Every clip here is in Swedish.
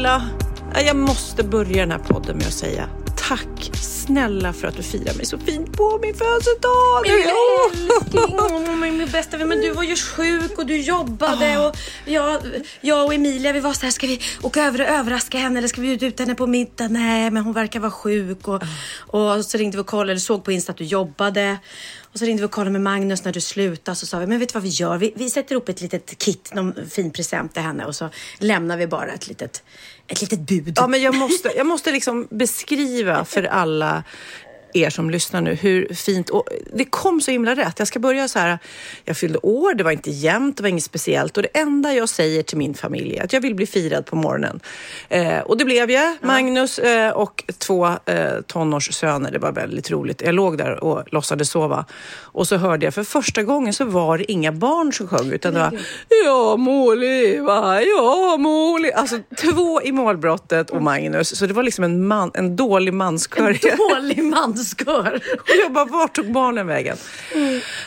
Pernilla. Jag måste börja den här podden med att säga tack snälla för att du firar mig så fint på min födelsedag. Älskling, min, min bästa vän, men du var ju sjuk och du jobbade och jag, jag och Emilia vi var så här, ska vi åka över och överraska henne eller ska vi bjuda ut henne på middag? Nej, men hon verkar vara sjuk och, och så ringde vi och kollade, eller såg på Insta att du jobbade. Och så ringde vi och kollade med Magnus när du slutade så sa vi, men vet du vad vi gör? Vi, vi sätter ihop ett litet kit, någon fin present till henne och så lämnar vi bara ett litet, ett litet bud. Ja, men jag måste, jag måste liksom beskriva för alla er som lyssnar nu hur fint... Och det kom så himla rätt. Jag ska börja så här. Jag fyllde år, det var inte jämnt, det var inget speciellt. Och det enda jag säger till min familj är att jag vill bli firad på morgonen. Eh, och det blev jag. Magnus eh, och två eh, tonårssöner. Det var väldigt roligt. Jag låg där och låtsades sova. Och så hörde jag för första gången så var det inga barn som sjöng utan det var Ja må leva, ja må leva. Alltså två i målbrottet och Magnus. Så det var liksom en, man, en dålig manskör. Dålig manskör. Och jag bara, vart tog barnen vägen?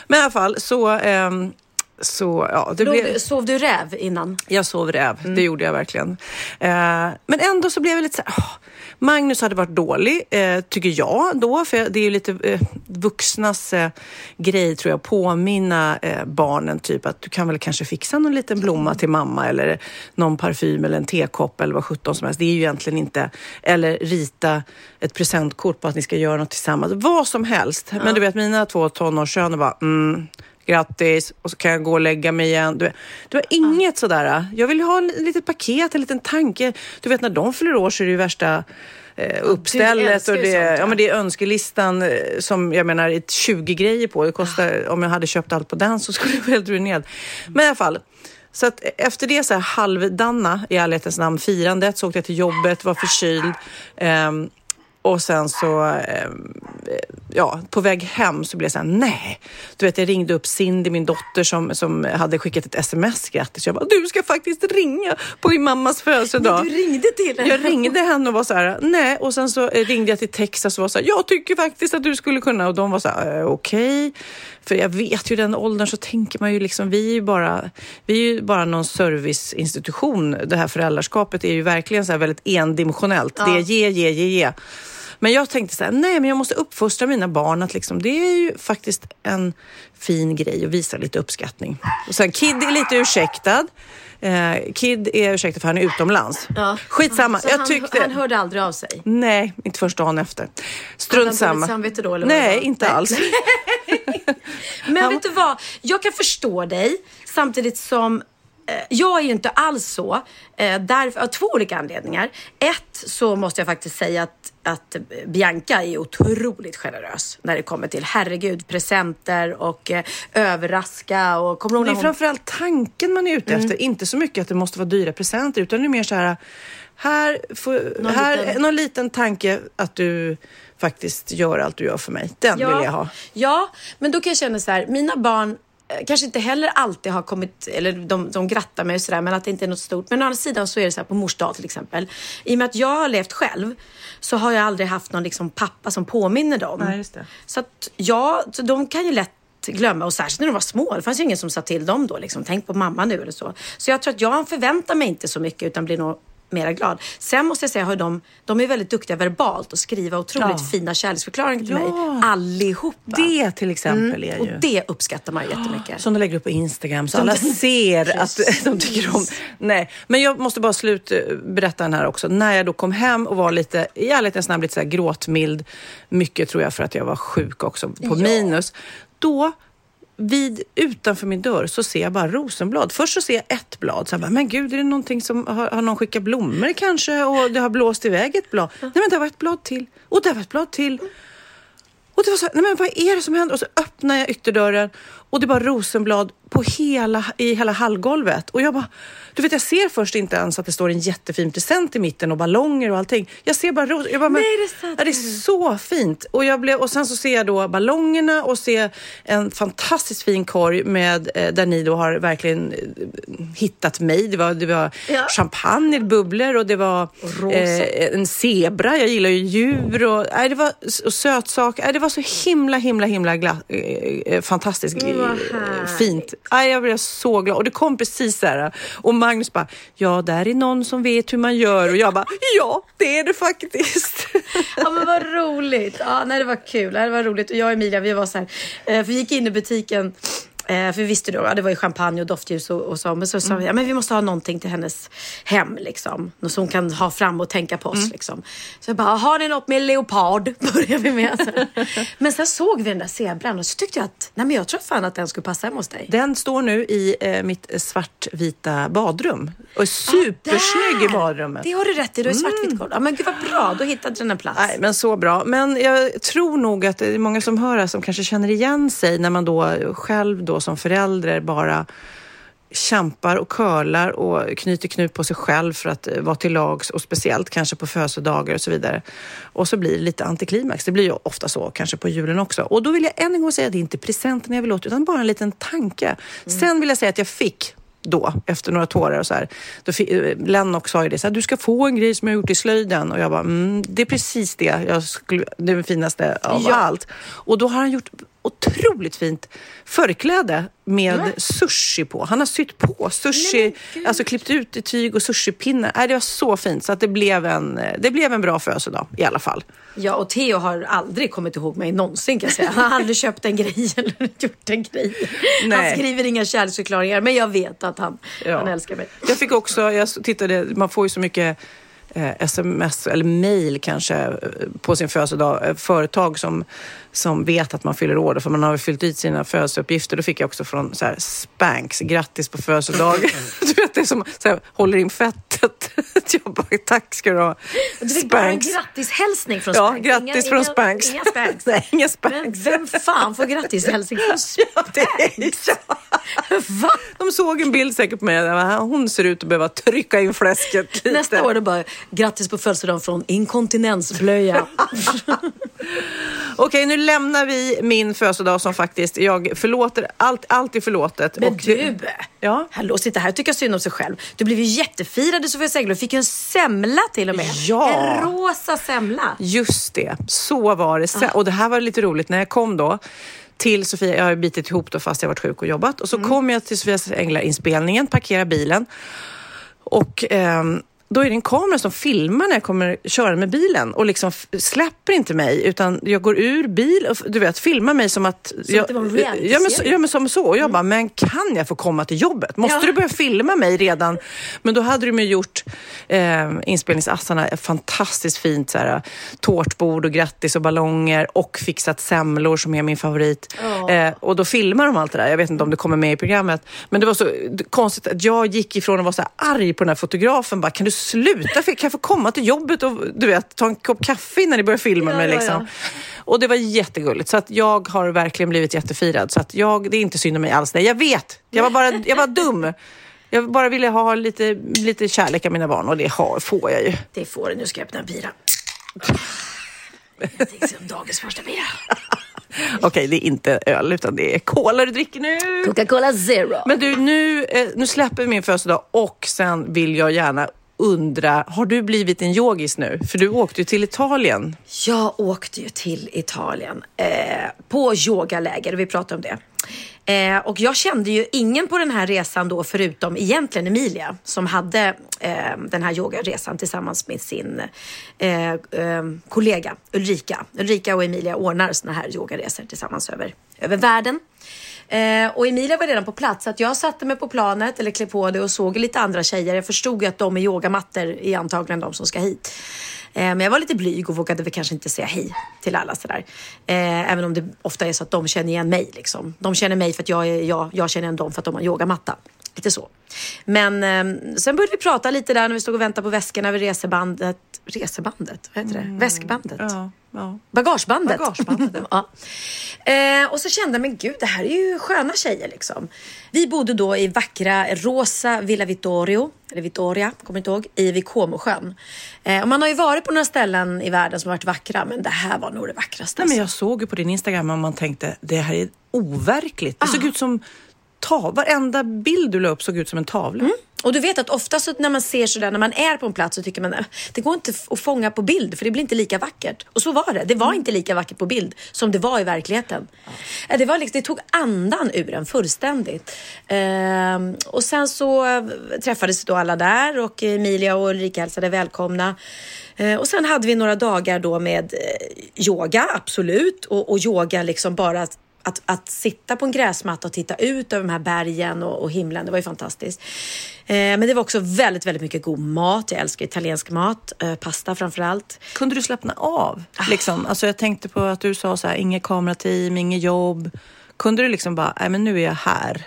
Men i alla fall så... ehm, så ja, det Låg blev... Sov du räv innan? Jag sov räv, det gjorde jag verkligen. Eh, men ändå så blev jag lite så här, åh, Magnus hade varit dålig, eh, tycker jag då, för det är ju lite eh, vuxnas eh, grej tror jag, påminna eh, barnen typ att du kan väl kanske fixa någon liten blomma till mamma eller någon parfym eller en tekopp eller vad sjutton som helst. Det är ju egentligen inte, eller rita ett presentkort på att ni ska göra något tillsammans, vad som helst. Men du vet, mina två tonårssöner bara, mm, grattis och så kan jag gå och lägga mig igen. Du, det var inget sådär, jag vill ha ett litet paket, en liten tanke. Du vet när de fyller år så är det ju värsta eh, uppstället och det, sånt, ja, men det är önskelistan eh, som jag menar är 20 grejer på. Det kostar, om jag hade köpt allt på den så skulle vara helt ruinerad. Men i alla fall. Så att efter det så här halvdanna i ärlighetens namn firandet så åkte jag till jobbet, var förkyld. ehm, och sen så, ehm, ja, på väg hem så blev jag så här, nej. Du vet, jag ringde upp Cindy, min dotter, som, som hade skickat ett sms grattis. Jag bara, du ska faktiskt ringa på din mammas födelsedag. Du ringde till henne? Jag ringde henne och var så här, nej. Och sen så eh, ringde jag till Texas och var så här, jag tycker faktiskt att du skulle kunna. Och de var så här, eh, okej. För jag vet ju den åldern så tänker man ju liksom, vi är ju bara, vi är ju bara någon serviceinstitution. Det här föräldraskapet är ju verkligen så här väldigt endimensionellt. Det är ge, ge, ge, ge. Men jag tänkte så här, nej men jag måste uppfostra mina barn att liksom, det är ju faktiskt en fin grej att visa lite uppskattning. Och sen Kid är lite ursäktad. Eh, Kid är ursäktad för han är utomlands. Ja. Skitsamma, Så jag han, tyckte... han hörde aldrig av sig? Nej, inte första dagen efter. Strunt han samma. dåligt samvete då, eller Nej, inte alls. Men vet du vad? Jag kan förstå dig samtidigt som eh, jag är ju inte alls så. Eh, därför, av två olika anledningar. Ett så måste jag faktiskt säga att, att Bianca är otroligt generös när det kommer till herregud, presenter och eh, överraska och kommer Det är hon... framförallt tanken man är ute Mm. efter. Inte så mycket att det måste vara dyra presenter, utan det är mer så här, här, får, Någon här liten- någon liten tanke att du faktiskt gör allt du gör för mig. Den vill jag ha. Ja, men då kan jag känna så här, mina barn kanske inte heller alltid har kommit, eller de, de grattar mig och sådär, men att det inte är något stort. Men å andra sidan så är det så här på mors dag till exempel. I och med att jag har levt själv så har jag aldrig haft någon liksom pappa som påminner dem. Nej. Så att ja, så de kan ju lätt glömma och särskilt när de var små. Det fanns ju ingen som sa till dem då liksom, tänk på mamma nu eller så. Så jag tror att jag förväntar mig inte så mycket utan blir nog mera glad. Sen måste jag säga, har de, de är väldigt duktiga verbalt och skriva otroligt Ja. fina kärleksförklaringar till Ja. mig. Allihopa. Det till exempel är Och ju... det uppskattar man jättemycket. Som de lägger upp på Instagram så alla ser att de tycker om. Nej, men jag måste bara slut eh, berätta den här också. När jag då kom hem och var lite, i ärlighetens namn, lite så här gråtmild. Mycket tror jag för att jag var sjuk också på minus. Då vid, utanför min dörr så ser jag bara rosenblad. Först så ser jag ett blad. Så jag bara, men gud, är det någonting som, har, har någon skickat blommor kanske? Och det har blåst iväg ett blad. Nej, men det var ett blad till. Och det var ett blad till. Och det var så här, nej men vad är det som händer? Och så öppnar jag ytterdörren och det är bara rosenblad på hela, i hela hallgolvet. Och jag bara, du vet jag ser först inte ens att det står en jättefin present i mitten och ballonger och allting. Jag ser bara ros. Jag bara, Nej, det är det är så fint. Och, jag blev, och sen så ser jag då ballongerna och ser en fantastiskt fin korg med, eh, där ni då har verkligen eh, hittat mig. Det var, det var Ja. champagne, bubblor och det var eh, en zebra. Jag gillar ju djur och, nej, det var, och sötsaker. Nej, det var så himla, himla, himla gla, eh, eh, fantastiskt Mm, fint aj, jag blev så glad. Och det kom precis så här. Och Magnus bara, ja, där är någon som vet hur man gör. Och jag bara, ja, det är det faktiskt. Ja men vad roligt. Ja, nej, det var kul. Det var roligt. Och jag och Emilia vi var så här. För vi gick in i butiken. Eh, för vi visste då, ja, det var ju champagne och doftljus och, och så. Men så sa vi, ja, men vi måste ha någonting till hennes hem liksom. Något som hon kan ha fram och tänka på oss liksom. Så jag bara, har ni något med leopard? Börjar vi med. Men sen såg vi den där zebran och så tyckte jag att, nej men jag tror fan att den skulle passa hem hos dig. Den står nu i eh, mitt svartvita badrum. Och är supersnygg i Där! badrummet. Det har du rätt i, du är svartvitt golv. Ja men gud vad bra, då hittade den en plats. Nej, men så bra. Men jag tror nog att det är många som hör här som kanske känner igen sig när man då själv då som förälder bara kämpar och curlar och knyter knut på sig själv för att eh, vara till lags och speciellt kanske på födelsedagar och så vidare. Och så blir det lite antiklimax. Det blir ju ofta så, kanske på julen också. Och då vill jag än en gång säga att det är inte presenten jag vill åt utan bara en liten tanke. Sen vill jag säga att jag fick då, efter några tårar och så här. Då eh, Lennox sa ju det, så här, du ska få en grej som jag gjort i slöjden. Och jag bara, mm, det är precis det, jag skulle, det är det finaste av Ja. allt. Och då har han gjort otroligt fint förkläde med sushi på. Han har sytt på sushi, alltså klippt ut i tyg och sushipinnar. Nej, det var så fint så att det blev en, det blev en bra födelsedag i alla fall. Ja, och Theo har aldrig kommit ihåg mig någonsin kan jag säga. Han har aldrig köpt en grej eller gjort en grej. Han Nej. skriver inga kärleksförklaringar, men jag vet att han, Ja. han älskar mig. Jag fick också, jag tittade, man får ju så mycket Eh, sms eller mail kanske eh, på sin födelsedag. Eh, företag som, som vet att man fyller år för man har fyllt i sina födelseuppgifter. Då fick jag också från så här, Spanks, grattis på födelsedagen. du vet, det är som så här, håller in fettet. jag bara, tack ska du ha. Du fick bara en Spanx. grattishälsning från Ja, Spanx. grattis från inga, Spanx. Inga Spanx. Nej, inga Men Spanx. vem fan får grattishälsning från Ja, är, ja. Va? De såg en bild säkert på mig. där Hon ser ut att behöva trycka in fläsket lite. Nästa år det bara grattis på födelsedagen från inkontinensblöja. Okej, nu lämnar vi min födelsedag som faktiskt, jag förlåter, allt, allt är förlåtet. Men Och du, Ja? hallå sitta här och tycka synd om sig själv. Du blev ju jättefirad i Sofia Segelöv, fick ju en semla till och med. Ja. En rosa semla. Just det, så var det. Sen, och det här var lite roligt, när jag kom då till Sofia, jag har bitit ihop då fast jag varit sjuk och jobbat. Och så kom jag till Sofias Änglar-inspelningen, parkerar bilen och ehm, då är det en kamera som filmar när jag kommer köra med bilen och liksom släpper inte mig utan jag går ur bil och du vet, filmar mig som att... Som jag, det var en ja, men, så- ja men som så. Och jag bara, men kan jag få komma till jobbet? Måste Ja. du börja filma mig redan? Men då hade de ju gjort eh, inspelningsassarna ett fantastiskt fint så här, tårtbord och grattis och ballonger och fixat semlor som är min favorit. Eh, och då filmar de allt det där. Jag vet inte om det kommer med i programmet. Men det var så konstigt att jag gick ifrån att vara så här arg på den här fotografen. Bara, kan du sluta? Kan jag få komma till jobbet och du vet, ta en kopp kaffe innan ni börjar filma Ja, mig? ja, Liksom. Och det var jättegulligt. Så att jag har verkligen blivit jättefirad. Så att jag, det är inte synd om mig alls. Nej, jag vet. Jag var bara jag var dum. Jag bara ville ha lite, lite kärlek av mina barn och det har, får jag ju. Det får du. Nu ska jag öppna en bira. Jag tänkte som dagens första bira. Okej, det är inte öl utan det är cola du dricker nu. Coca-Cola Zero. Men du, nu, eh, nu släpper vi min födelsedag och sen vill jag gärna undra, har du blivit en yogis nu? För du åkte ju till Italien. Jag åkte ju till Italien eh, på yogaläger, vi pratade om det. Eh, och jag kände ju ingen på den här resan då förutom egentligen Emilia som hade eh, den här yogaresan tillsammans med sin eh, eh, kollega Ulrika. Ulrika och Emilia ordnar såna här yogaresor tillsammans över, över världen. Eh, och Emilia var redan på plats så att jag satte mig på planet eller klev på det och såg lite andra tjejer. Jag förstod ju att de med yogamattor är antagligen de som ska hit. Eh, men jag var lite blyg och vågade väl kanske inte säga hej till alla sådär. Eh, även om det ofta är så att de känner igen mig. Liksom. De känner mig för att jag är jag, jag känner igen dem för att de har yogamatta. Lite så. Men eh, sen började vi prata lite där när vi stod och väntade på väskorna vid resebandet. Resebandet? Vad heter det? Mm. Väskbandet? Ja, ja. Bagagebandet. Bagagebandet. ja. eh, och så kände jag, men gud, det här är ju sköna tjejer liksom. Vi bodde då i vackra Rosa Villa Vittorio, eller Vittoria, kommer inte ihåg, i vid Comosjön. Eh, och man har ju varit på några ställen i världen som har varit vackra, men det här var nog det vackraste. Nej, men jag såg ju på din Instagram och man tänkte, det här är overkligt. Det såg ut som tav varenda bild du la upp såg ut som en tavla. Mm. Och du vet att ofta så när man ser sådär, när man är på en plats så tycker man att det går inte att fånga på bild för det blir inte lika vackert. Och så var det. Det var mm. inte lika vackert på bild som det var i verkligheten. Mm. Det, var liksom, det tog andan ur en fullständigt. Ehm, och sen så träffades då alla där och Emilia och Ulrika hälsade välkomna. Ehm, och sen hade vi några dagar då med eh, yoga, absolut. Och, och yoga liksom bara att, att sitta på en gräsmatta och titta ut över de här bergen och, och himlen, det var ju fantastiskt. Eh, men det var också väldigt, väldigt mycket god mat. Jag älskar italiensk mat, eh, pasta framför allt. Kunde du slappna av? Ah. Liksom? Alltså jag tänkte på att du sa så här, inget kamerateam, inget jobb. Kunde du liksom bara, nej men nu är jag här?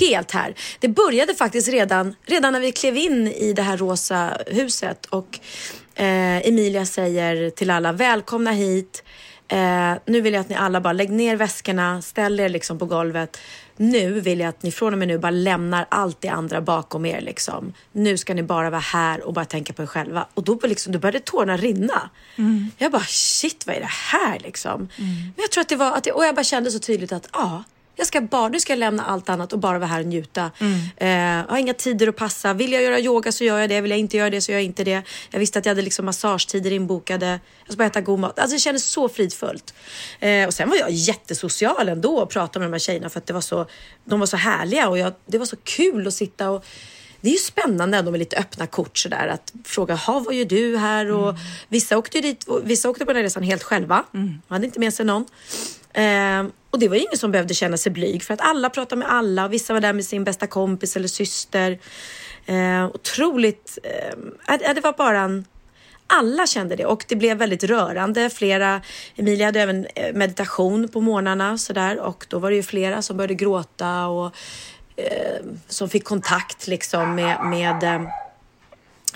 Helt här. Det började faktiskt redan, redan när vi klev in i det här rosa huset och eh, Emilia säger till alla, välkomna hit. Eh, nu vill jag att ni alla bara lägger ner väskorna, ställ er liksom på golvet. Nu vill jag att ni från och med nu bara lämnar allt det andra bakom er. Liksom. Nu ska ni bara vara här och bara tänka på er själva. Och då, liksom, då började tårarna rinna. Mm. Jag bara shit, vad är det här liksom? Mm. Men jag tror att det var, att det, och jag bara kände så tydligt att ja, jag ska bara, nu ska jag lämna allt annat och bara vara här och njuta. Mm. Eh, har inga tider att passa. Vill jag göra yoga så gör jag det. Vill jag inte göra det så gör jag inte det. Jag visste att jag hade liksom massagetider inbokade. Jag ska bara äta god mat. Alltså det kändes så fridfullt. Eh, och sen var jag jättesocial ändå och prata med de här tjejerna för att det var så, de var så härliga och jag, det var så kul att sitta och det är ju spännande ändå med lite öppna kort sådär att fråga, vad gör du här? Och mm. vissa åkte dit, vissa åkte på den här resan helt själva. Mm. De hade inte med sig någon. Eh, och det var ingen som behövde känna sig blyg för att alla pratade med alla. och Vissa var där med sin bästa kompis eller syster. Eh, otroligt, eh, det var bara en alla kände det och det blev väldigt rörande. Flera, Emilia hade även eh, meditation på morgnarna sådär och då var det ju flera som började gråta och eh, som fick kontakt liksom med, med eh,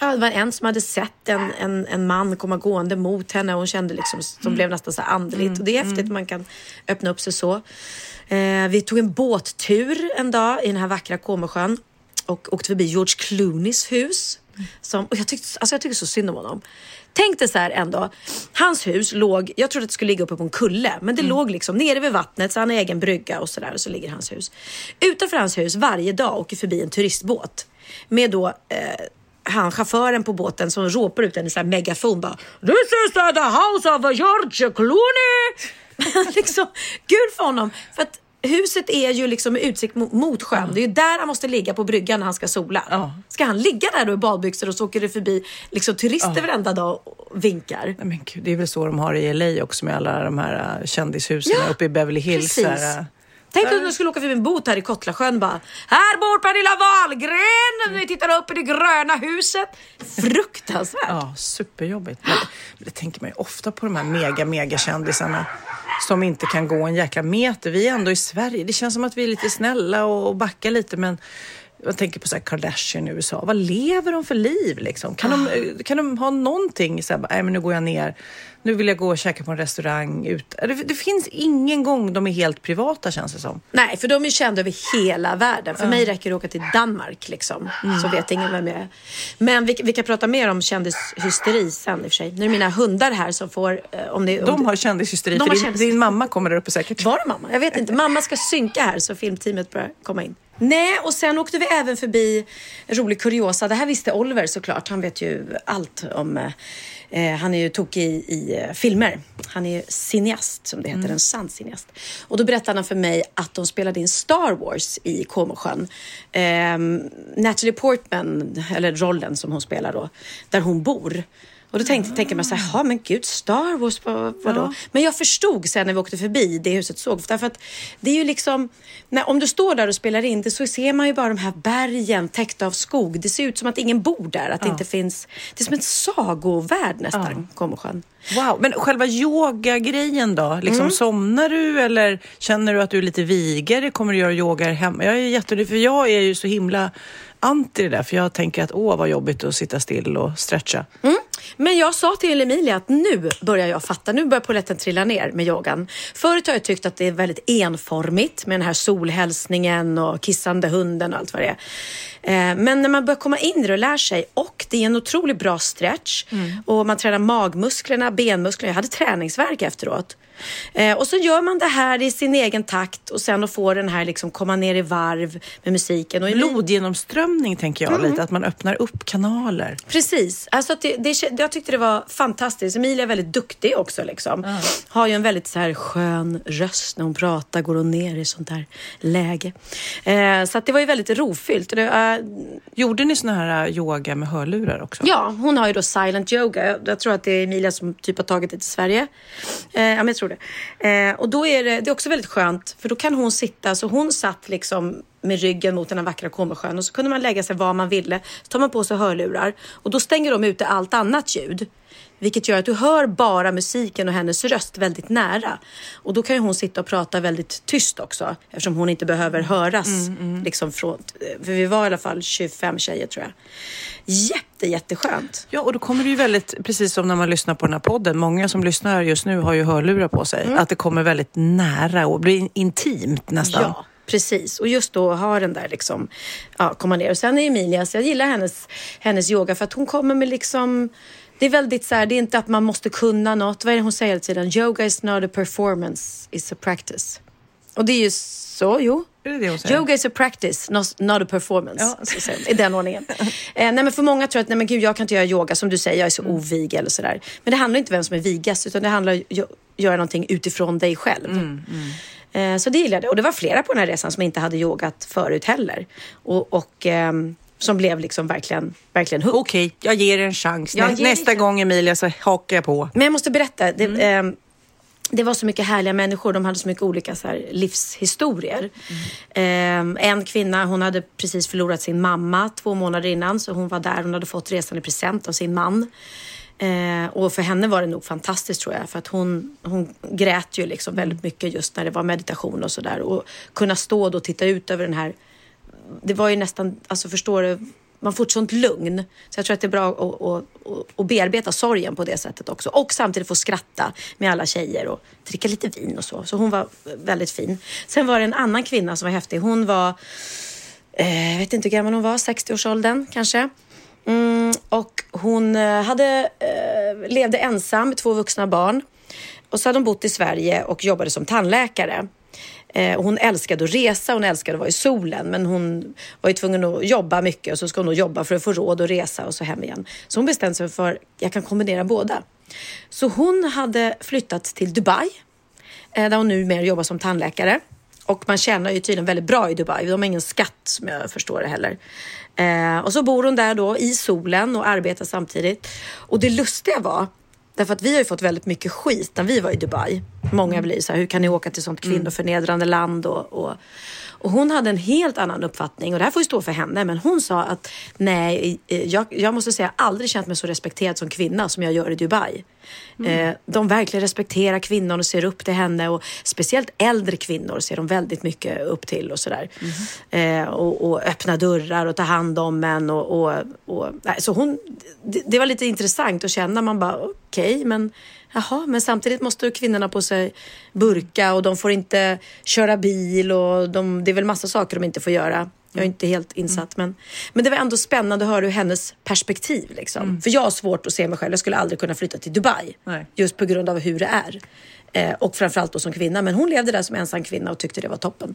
Ja, det var en som hade sett en, en, en man komma gående mot henne och hon kände liksom, som mm. blev nästan så andligt. Mm. Och det är häftigt mm. man kan öppna upp sig så. Eh, vi tog en båttur en dag i den här vackra Comosjön och åkte förbi George Clooneys hus. Som, och jag, tyckte, alltså jag tyckte så synd om honom. Tänk dig så här ändå. Hans hus låg, jag trodde att det skulle ligga uppe på en kulle, men det mm. låg liksom nere vid vattnet så han har egen brygga och så där och så ligger hans hus. Utanför hans hus varje dag åker förbi en turistbåt med då eh, han chauffören på båten som ropar ut en sån här megafon bara This is the house of George Clooney! liksom, gud för honom. För att huset är ju liksom med utsikt mot, sjön. Mm. Det är ju där han måste ligga på bryggan när han ska sola. Mm. Ska han ligga där då i badbyxor och så åker det förbi liksom, turister mm. varenda dag och vinkar? Nej, men gud, det är väl så de har i LA också med alla de här uh, kändishusen ja, uppe i Beverly Hills. Precis. Här, uh, Tänk om du skulle åka förbi en båt här i Kottlasjön bara. Här bor Pernilla Wahlgren! Vi tittar upp i det gröna huset. Fruktansvärt. Ja, superjobbigt. Men det tänker man ju ofta på de här mega, mega kändisarna som inte kan gå en jäkla meter. Vi är ändå i Sverige. Det känns som att vi är lite snälla och backar lite, men jag tänker på så här Kardashian i USA. Vad lever de för liv liksom? Kan, ah. de, kan de ha någonting så här, nej men nu går jag ner nu vill jag gå och käka på en restaurang. Ut. Det, det finns ingen gång de är helt privata känns det som. Nej, för de är kända över hela världen. För mm. mig räcker det att åka till Danmark liksom. Mm. Så vet ingen vem jag är. Men vi, vi kan prata mer om kändishysteri sen i och för sig. Nu är mina hundar här som får... Eh, om det, om de har kändishysteri. De har din, kändis... din mamma kommer där uppe säkert. Var det mamma? Jag vet inte. Mamma ska synka här så filmteamet börjar komma in. Nej, och sen åkte vi även förbi en rolig kuriosa. Det här visste Oliver såklart. Han vet ju allt om eh, han är ju tokig i, i eh, filmer. Han är cineast, som det heter, mm. en sann cineast. Och då berättade han för mig att de spelade in Star Wars i Comosjön. Eh, Natalie Portman, eller rollen som hon spelar då, där hon bor. Och då tänkte, tänker man så här, ja men gud, Star Wars, vad, vadå? Ja. Men jag förstod sen när vi åkte förbi det huset såg, därför att det är ju liksom, när, om du står där och spelar in det så ser man ju bara de här bergen täckta av skog. Det ser ut som att ingen bor där, att ja. det inte finns, det är som en sagovärld nästan, ja. Comosjön. Wow, men själva yogagrejen då? Liksom, mm. Somnar du eller känner du att du är lite vigare? Kommer du göra yoga hemma? Jag är jättenyfiken, för jag är ju så himla anti det där, för jag tänker att åh vad jobbigt att sitta still och stretcha. Mm. Men jag sa till Emilia att nu börjar jag fatta, nu börjar polletten trilla ner med yogan. Förut har jag tyckt att det är väldigt enformigt med den här solhälsningen och kissande hunden och allt vad det är. Eh, men när man börjar komma in i det och lär sig och det är en otroligt bra stretch mm. och man tränar magmusklerna, benmusklerna. Jag hade träningsverk efteråt. Eh, och så gör man det här i sin egen takt och sen att få den här liksom komma ner i varv med musiken. Och Blodgenomströmning tänker jag mm. lite, att man öppnar upp kanaler. Precis, alltså det, det, jag tyckte det var fantastiskt. Emilia är väldigt duktig också liksom. Mm. Har ju en väldigt så här skön röst när hon pratar, går hon ner i sånt här läge. Eh, så att det var ju väldigt rofyllt. Det, Gjorde ni såna här äh, yoga med hörlurar också? Ja, hon har ju då silent yoga. Jag, jag tror att det är Emilia som typ har tagit det till Sverige. Eh, ja, men jag tror det. Eh, och då är det, det är också väldigt skönt för då kan hon sitta, så hon satt liksom med ryggen mot den här vackra Comosjön och så kunde man lägga sig var man ville. Så tar man på sig hörlurar och då stänger de ute allt annat ljud. Vilket gör att du hör bara musiken och hennes röst väldigt nära. Och då kan ju hon sitta och prata väldigt tyst också eftersom hon inte behöver höras. Mm, mm. Liksom från, för vi var i alla fall 25 tjejer tror jag. Jätte, jätteskönt. Ja, och då kommer det ju väldigt, precis som när man lyssnar på den här podden, många som lyssnar just nu har ju hörlurar på sig, mm. att det kommer väldigt nära och blir intimt nästan. Ja. Precis, och just då ha den där liksom, ja, komma ner. Och sen är Emilia, så jag gillar hennes, hennes yoga för att hon kommer med liksom det är väldigt så här, det är inte att man måste kunna något. Vad är det hon säger hela tiden? Yoga is not a performance, it's a practice. Och det är ju så, jo. Är det det hon säger? Yoga is a practice, not, not a performance. Ja. I den ordningen. eh, nej, men för många tror att nej, men gud, jag kan inte göra yoga, som du säger, jag är så mm. ovig eller sådär. Men det handlar inte om vem som är vigast, utan det handlar om att göra någonting utifrån dig själv. Mm, mm. Eh, så det gillade jag. Och det var flera på den här resan som inte hade yogat förut heller. Och, och ehm, som blev liksom verkligen, verkligen hook. Okej, okay, jag ger er en chans. Nä, nästa gång Emilia så hakar jag på. Men jag måste berätta. Det, mm. eh, det var så mycket härliga människor. De hade så mycket olika så här, livshistorier. Mm. Eh, en kvinna, hon hade precis förlorat sin mamma två månader innan. Så hon var där. Hon hade fått resan i present av sin man. Eh, och för henne var det nog fantastiskt tror jag. För att hon, hon grät ju liksom väldigt mycket just när det var meditation och sådär. Och kunna stå och titta ut över den här det var ju nästan, alltså förstår du, man får ett sånt lugn. Så jag tror att det är bra att, att, att bearbeta sorgen på det sättet också. Och samtidigt få skratta med alla tjejer och dricka lite vin och så. Så hon var väldigt fin. Sen var det en annan kvinna som var häftig. Hon var, eh, jag vet inte hur gammal hon var, 60-årsåldern kanske. Mm, och hon eh, hade, eh, levde ensam med två vuxna barn. Och så hade hon bott i Sverige och jobbade som tandläkare. Eh, hon älskade att resa, hon älskade att vara i solen men hon var ju tvungen att jobba mycket och så ska hon nog jobba för att få råd att resa och så hem igen. Så hon bestämde sig för att jag kan kombinera båda. Så hon hade flyttat till Dubai eh, där hon numera jobbar som tandläkare. Och man tjänar ju tydligen väldigt bra i Dubai. De har ingen skatt som jag förstår det heller. Eh, och så bor hon där då i solen och arbetar samtidigt. Och det lustiga var Därför att vi har ju fått väldigt mycket skit när vi var i Dubai. Många blir så här, hur kan ni åka till sånt kvinnoförnedrande land? Och, och, och hon hade en helt annan uppfattning och det här får ju stå för henne. Men hon sa att nej, jag, jag måste säga aldrig känt mig så respekterad som kvinna som jag gör i Dubai. Mm. Eh, de verkligen respekterar kvinnan och ser upp till henne och speciellt äldre kvinnor ser de väldigt mycket upp till och sådär. Mm. Eh, och, och öppna dörrar och ta hand om en och, och, och så hon, det, det, var lite intressant att känna man bara okej, okay, men Jaha, men samtidigt måste kvinnorna på sig burka och de får inte köra bil och de, det är väl massa saker de inte får göra. Jag är inte helt insatt. Men, men det var ändå spännande att höra ur hennes perspektiv. Liksom. För jag har svårt att se mig själv. Jag skulle aldrig kunna flytta till Dubai. Nej. Just på grund av hur det är. Eh, och framförallt då som kvinna. Men hon levde där som ensam kvinna och tyckte det var toppen.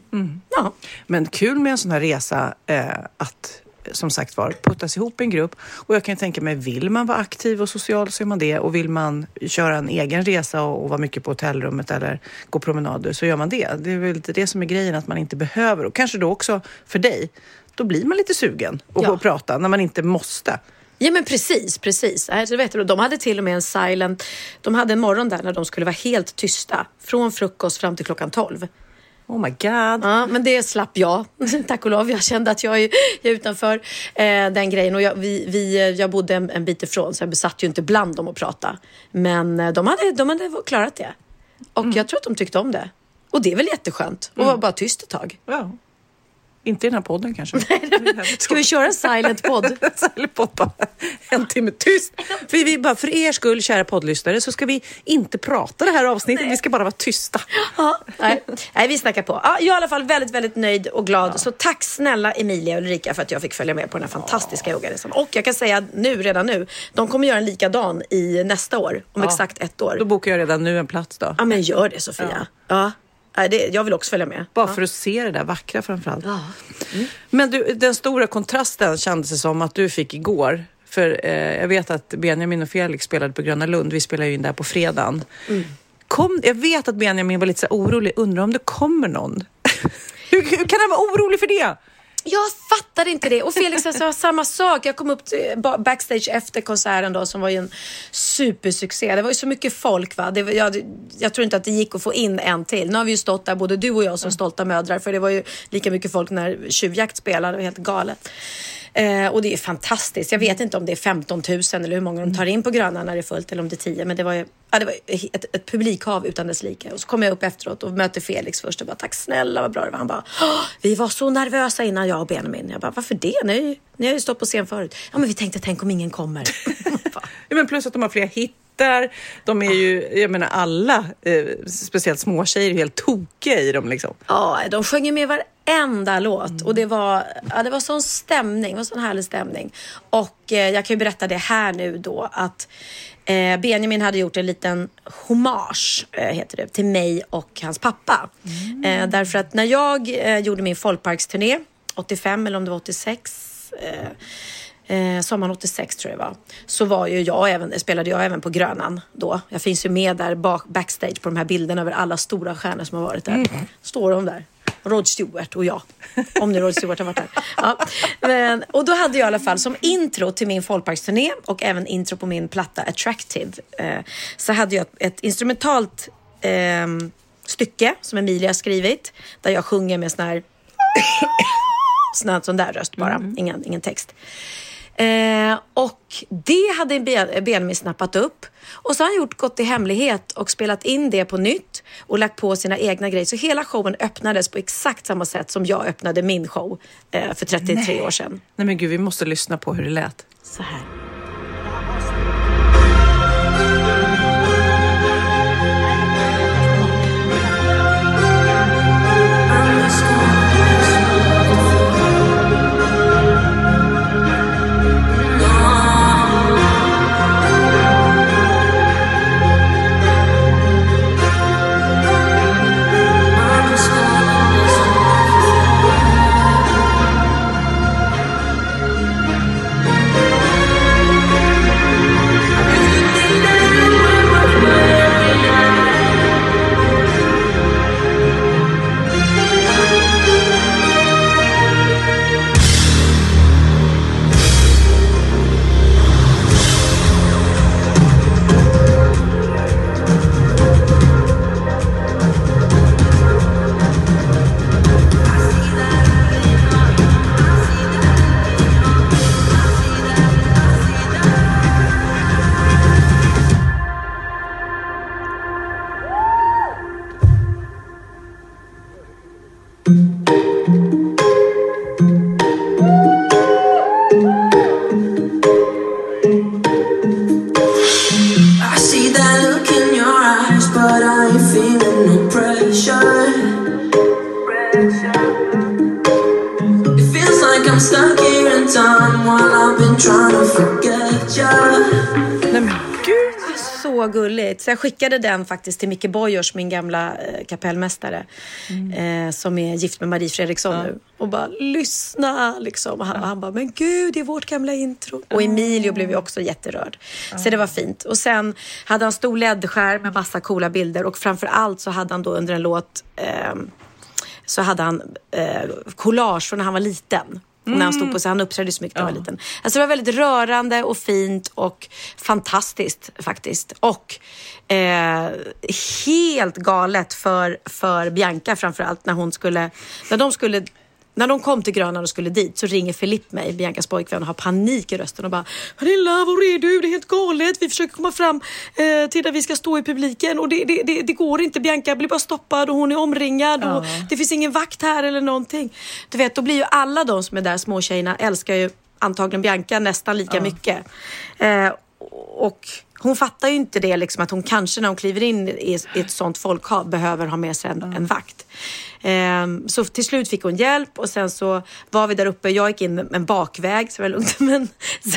Ja. Men kul med en sån här resa eh, att som sagt var puttas ihop i en grupp. Och jag kan tänka mig, vill man vara aktiv och social så är man det. Och vill man köra en egen resa och, och vara mycket på hotellrummet eller gå promenader så gör man det. Det är väl lite det som är grejen, att man inte behöver. Och kanske då också för dig, då blir man lite sugen att Ja. gå och prata när man inte måste. Ja men precis, precis. Alltså, vet du, de hade till och med en silent, de hade en morgon där när de skulle vara helt tysta. Från frukost fram till klockan 12. Oh my god. Ja, men det slapp jag, tack och lov. Jag kände att jag är, jag är utanför eh, den grejen. Och jag, vi, vi, jag bodde en, en bit ifrån så jag besatt ju inte bland dem att prata. Men eh, de hade, de hade klarat det. Och jag tror att de tyckte om det. Och det är väl jätteskönt att vara bara tyst ett tag. Ja. Inte i den här podden kanske. Ska vi köra en silent podd? Eller podd bara en timme tyst. Vi, vi bara, för er skull, kära poddlyssnare, så ska vi inte prata det här avsnittet. Vi ska bara vara tysta. Ja, nej. nej, vi snackar på. Ja, jag är i alla fall väldigt, väldigt nöjd och glad. Så tack snälla Emilia och Ulrika för att jag fick följa med på den här fantastiska yogaresan. Och jag kan säga nu, redan nu, de kommer göra en likadan i nästa år, om exakt ett år. Då bokar jag redan nu en plats då. Ja, men gör det Sofia. Ja. Det, jag vill också följa med. Bara för att se det där vackra framförallt. Ja. Men du, den stora kontrasten kändes det som att du fick igår. För eh, jag vet att Benjamin och Felix spelade på Gröna Lund. Vi spelar ju in där på fredagen. Kom, jag vet att Benjamin var lite så orolig. Undrar om det kommer någon? hur, hur kan han vara orolig för det? Jag fattar inte det. Och Felix sa samma sak. Jag kom upp ba- backstage efter konserten då som var ju en supersuccé. Det var ju så mycket folk va. Det jag, jag tror inte att det gick att få in en till. Nu har vi ju stått där både du och jag som stolta mödrar för det var ju lika mycket folk när Tjuvjakt spelade. Det var helt galet. Eh, och det är fantastiskt. Jag vet inte om det är 15 000 eller hur många de tar in på Gröna när det är fullt eller om det är 10. Men det var ju ja, det var ett, ett publikhav utan dess like. Och så kom jag upp efteråt och mötte Felix först och bara tack snälla vad bra det var. Han bara "Åh, vi var så nervösa innan jag och Benjamin. Jag bara varför det? Ni, ni har ju stått på scen förut. Ja men vi tänkte tänk om ingen kommer. Ja, men plus att de har fler hittar. De är ju, jag menar alla, eh, speciellt småtjejer, helt tokiga i dem liksom. Ja, de sjöng ju med varenda låt och det var, ja, det var sån stämning, var sån härlig stämning. Och eh, jag kan ju berätta det här nu då att eh, Benjamin hade gjort en liten hommage, eh, heter det, till mig och hans pappa. Eh, därför att när jag eh, gjorde min folkparksturné, 85 eller om det var 86, eh, Eh, sommaren 86 tror jag det var. Så var ju jag även, spelade jag även på Grönan då. Jag finns ju med där bak, backstage på de här bilderna över alla stora stjärnor som har varit där. Står de där. Rod Stewart och jag. Om nu Rod Stewart har varit där. Ja. Men, och då hade jag i alla fall som intro till min folkparksturné och även intro på min platta Attractive. Eh, så hade jag ett instrumentalt ehm, stycke som Emilia har skrivit. Där jag sjunger med sån här sån, här, sån där röst bara, ingen, ingen text. Eh, och det hade Ben- Benjamin snappat upp. Och så har han gjort Gått i hemlighet och spelat in det på nytt och lagt på sina egna grejer. Så hela showen öppnades på exakt samma sätt som jag öppnade min show eh, för 33 år sedan. Nej men gud, vi måste lyssna på hur det lät. Så här. Så jag skickade den faktiskt till Micke Boyers, min gamla eh, kapellmästare, eh, som är gift med Marie Fredriksson nu. Och bara lyssna liksom. Och han, och han bara, men gud, det är vårt gamla intro. Och Emilio blev ju också jätterörd. Så det var fint. Och sen hade han stor LED-skärm med massa coola bilder och framför allt så hade han då under en låt ehm, så hade han eh, collage från när han var liten. När han stod på sig. Han uppträdde så mycket när han var liten. Alltså det var väldigt rörande och fint och fantastiskt faktiskt. Och eh, helt galet för, för Bianca framförallt när hon skulle, när de skulle när de kom till Grönan och skulle dit så ringer Filip mig, Biancas pojkvän, och har panik i rösten och bara Pernilla, var är du? Det är helt galet. Vi försöker komma fram eh, till där vi ska stå i publiken och det, det, det, det går inte. Bianca blir bara stoppad och hon är omringad och det finns ingen vakt här eller någonting. Du vet, då blir ju alla de som är där, små tjejerna, älskar ju antagligen Bianca nästan lika mycket. Eh, och hon fattar ju inte det liksom att hon kanske när hon kliver in i, i ett sånt folkhav behöver ha med sig en, en vakt. Ehm, så till slut fick hon hjälp och sen så var vi där uppe. Jag gick in en bakväg så det var lugnt. Men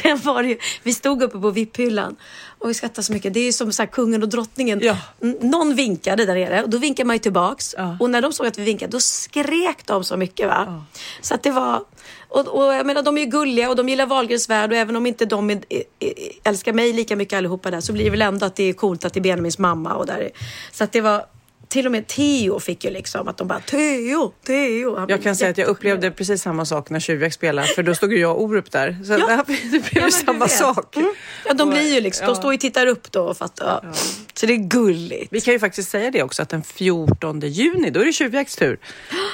sen var det ju, vi stod uppe på VIP-hyllan och vi skrattade så mycket. Det är ju som så kungen och drottningen. Ja. Någon vinkade där nere och då vinkade man ju tillbaks. Ja. Och när de såg att vi vinkade då skrek de så mycket. Va? Så att det var... Och, och jag menar, de är ju gulliga och de gillar Wahlgrens värld och även om inte de är, älskar mig lika mycket allihopa där så blir det väl ändå att det är coolt att det är Benjamins mamma och där. är- Så att det var... Till och med Theo fick ju liksom att de bara Theo, Theo. Han Jag kan säga att jag upplevde precis samma sak när Tjuvjakt spelade, för då stod ju jag och Orup där. Så det här- det blev Ja, men samma sak. Mm. Ja, de blir ju liksom, Ja. de står ju och tittar upp då och fattar. Ja. Så det är gulligt. Vi kan ju faktiskt säga det också att den 14 juni, då är det Tjuvjakts tur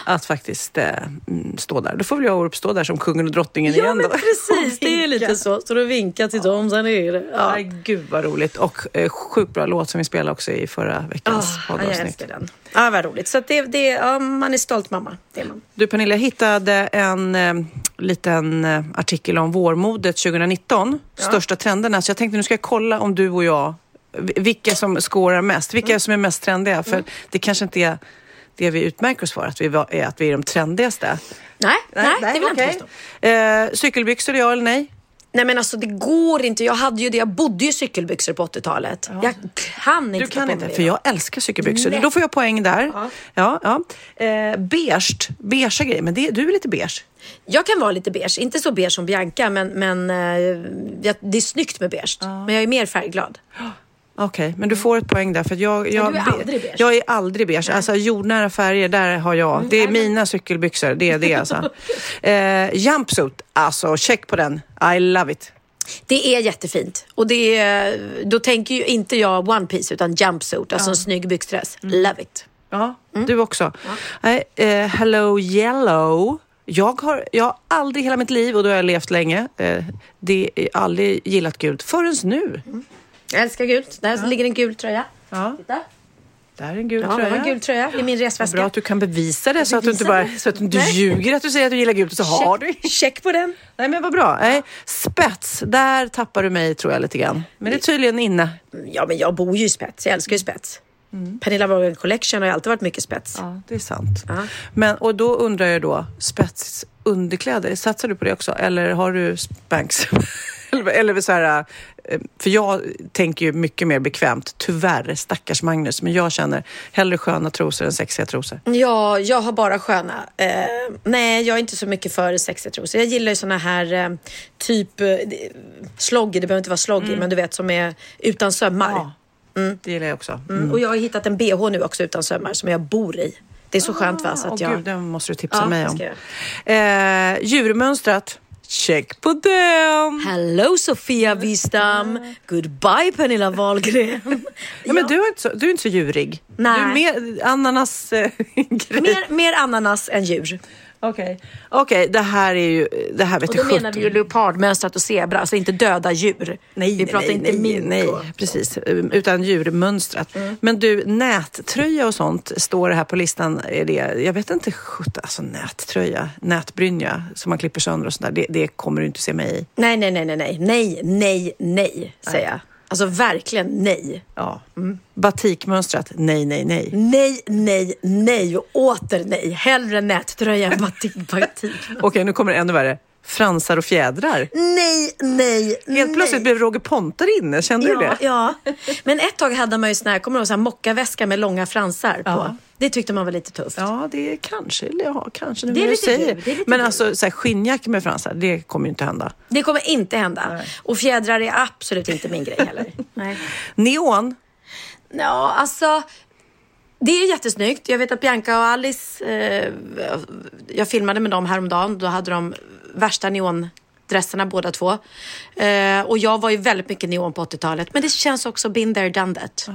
att faktiskt eh, mm, stå där. Då får väl jag och Orup stå där som kungen och drottningen Ja igen men då. precis, det är lite så. Så du vinkar till dem sen är det. Ja. Nej, gud vad roligt. Och eh, sjukt bra låt som vi spelade också i förra veckans jag poddavsnitt. Älskar den. Ja, vad roligt. Så det, det, ja, man är stolt mamma. Det är man. Du Pernilla, jag hittade en eh, liten eh, artikel om vårmodet 2019. Största trenderna. Så jag tänkte nu ska jag kolla om du och jag, vi- vilka som skårar mest. Vilka Mm. som är mest trendiga. För det kanske inte är det vi utmärker oss för, att vi, var- är, att vi är de trendigaste. Nej, nej, det vill jag inte okej. påstå. Eh, cykelbyxor, ja eller nej? Nej men alltså det går inte. Jag hade ju det. Jag bodde ju i cykelbyxor på 80-talet. Jag kan inte Du kan inte, för jag älskar cykelbyxor. Nej. Då får jag poäng där. Ja. Ja. Ja, Eh, beige, beigea grejer, men det, du är lite beige. Jag kan vara lite beige. Inte så beige som Bianca men, men eh, det är snyggt med beige. Men jag är mer färgglad. Okej, men du får ett poäng där. För jag, jag, du är aldrig beige. Jag är aldrig beige. Alltså jordnära färger, där har jag. Det är mina cykelbyxor, det är det alltså. eh, jumpsuit, alltså check på den. I love it. Det är jättefint. Och det är, då tänker ju inte jag one piece utan jumpsuit. Alltså en snygg byxdress. Love it. Ja, du också. Nej, eh, hello yellow. Jag har, jag har aldrig hela mitt liv, och då har jag levt länge, eh, det aldrig gillat gult förrän nu. Jag älskar gult. Där ligger en gul tröja. Ja, Titta. där är en gul Ja, det tröja. var en gul tröja i min resväska. Bra att du kan bevisa det så att du inte bara så att du inte ljuger att du säger att du gillar gult och så har du. Check, check på den. Nej men vad bra. Nej, spets, där tappar du mig tror jag lite grann. Men det är tydligen inne. Ja, men jag bor ju i spets. Jag älskar ju spets. Pernilla Wahlgren Collection har ju alltid varit mycket spets. Ja, det är sant. Ja. Men, och då undrar jag då, spets underkläder, satsar du på det också? Eller har du Spanx? eller, eller så här, eh, för jag tänker ju mycket mer bekvämt, tyvärr, stackars Magnus, men jag känner hellre sköna trosor än sexiga trosor. Ja, jag har bara sköna. Eh, nej, jag är inte så mycket för sexiga trosor. Jag gillar ju såna här eh, typ eh, sloggy, det behöver inte vara sloggy, men du vet som är utan sömmar. Ja, det gillar jag också. Mm. Och jag har hittat en bh nu också utan sömmar som jag bor i. Det är så skönt va? Så att jag... gud, den måste du tipsa Ja, mig om. Eh, djurmönstrat, check på den! Hello Sofia Wistam! Goodbye Pernilla Wahlgren! Ja, men du är, inte så, du är inte så djurig. Nej. Du är mer ananas grej. mer, mer ananas än djur. Okej, Okej, det här är ju, det här vet Och då jag menar vi ju leopardmönstrat och zebra, alltså inte döda djur. Nej, vi pratar nej, inte nej, nej, precis. Utan djurmönstrat. Men du, nättröja och sånt står det här på listan. Är det, jag vet inte, sjutton, alltså nättröja, nätbrynja som man klipper sönder och sådär. Det, det kommer du inte se mig i. Nej, nej, nej, nej, nej, nej, nej, nej, säger jag. Alltså verkligen nej. Ja. Batikmönstrat, nej, nej, nej. Nej, nej, nej och åter nej. Hellre nättröja än batik. batik. Okej, nu kommer det ännu värre. Fransar och fjädrar. Nej, nej, Helt plötsligt blev Roger Pontare inne, kände du Ja, det? ja. Men ett tag hade man ju sån här, kommer du ihåg, här mockaväska med långa fransar på. Ja. Det tyckte man var lite tufft. Ja, det kanske, ja, kanske nu Det är du lite säger. du, det är lite Men du. alltså så här, skinnjacka med fransar, det kommer ju inte hända. Det kommer inte hända. Och fjädrar är absolut inte min grej heller. Nej. Neon, Ja, alltså. Det är jättesnyggt. Jag vet att Bianca och Alice, eh, jag filmade med dem häromdagen. Då hade de värsta neondresserna båda två. Eh, och jag var ju väldigt mycket neon på 80-talet. Men det känns också been there, done that.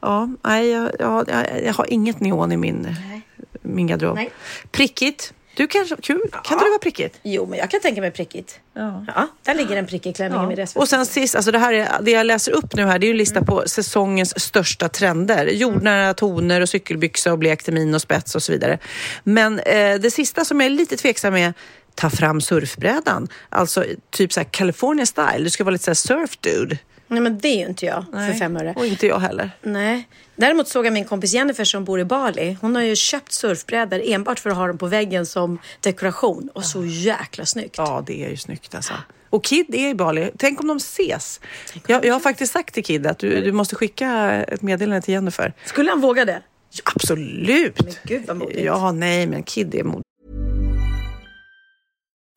ja, nej, jag, jag, jag, jag har inget neon i min, min garderob. Nej. Prickigt, du kanske, kul, kan det vara prickigt? Jo, men jag kan tänka mig prickigt. Ja. Ja, där ligger en prickig klänning i min resväska. Och sen sist, alltså det här är, det jag läser upp nu här, det är ju en lista på säsongens största trender. Jordnära toner och cykelbyxa och blek termin och spets och så vidare. Men eh, det sista som jag är lite tveksam är ta fram surfbrädan. Alltså typ så här California style. Du ska vara lite så här surf dude. Nej, men det är ju inte jag för fem öre. Och inte jag heller. Nej. Däremot såg jag min kompis Jennifer som bor i Bali. Hon har ju köpt surfbrädor enbart för att ha dem på väggen som dekoration. Och så jäkla snyggt. Ja, det är ju snyggt alltså. Och Kid är i Bali. Tänk om de ses. Jag, jag har faktiskt sagt till Kid att du, du måste skicka ett meddelande till Jennifer. Skulle han våga det? Ja, absolut! Men gud vad modigt. Ja, nej, men Kid är modig.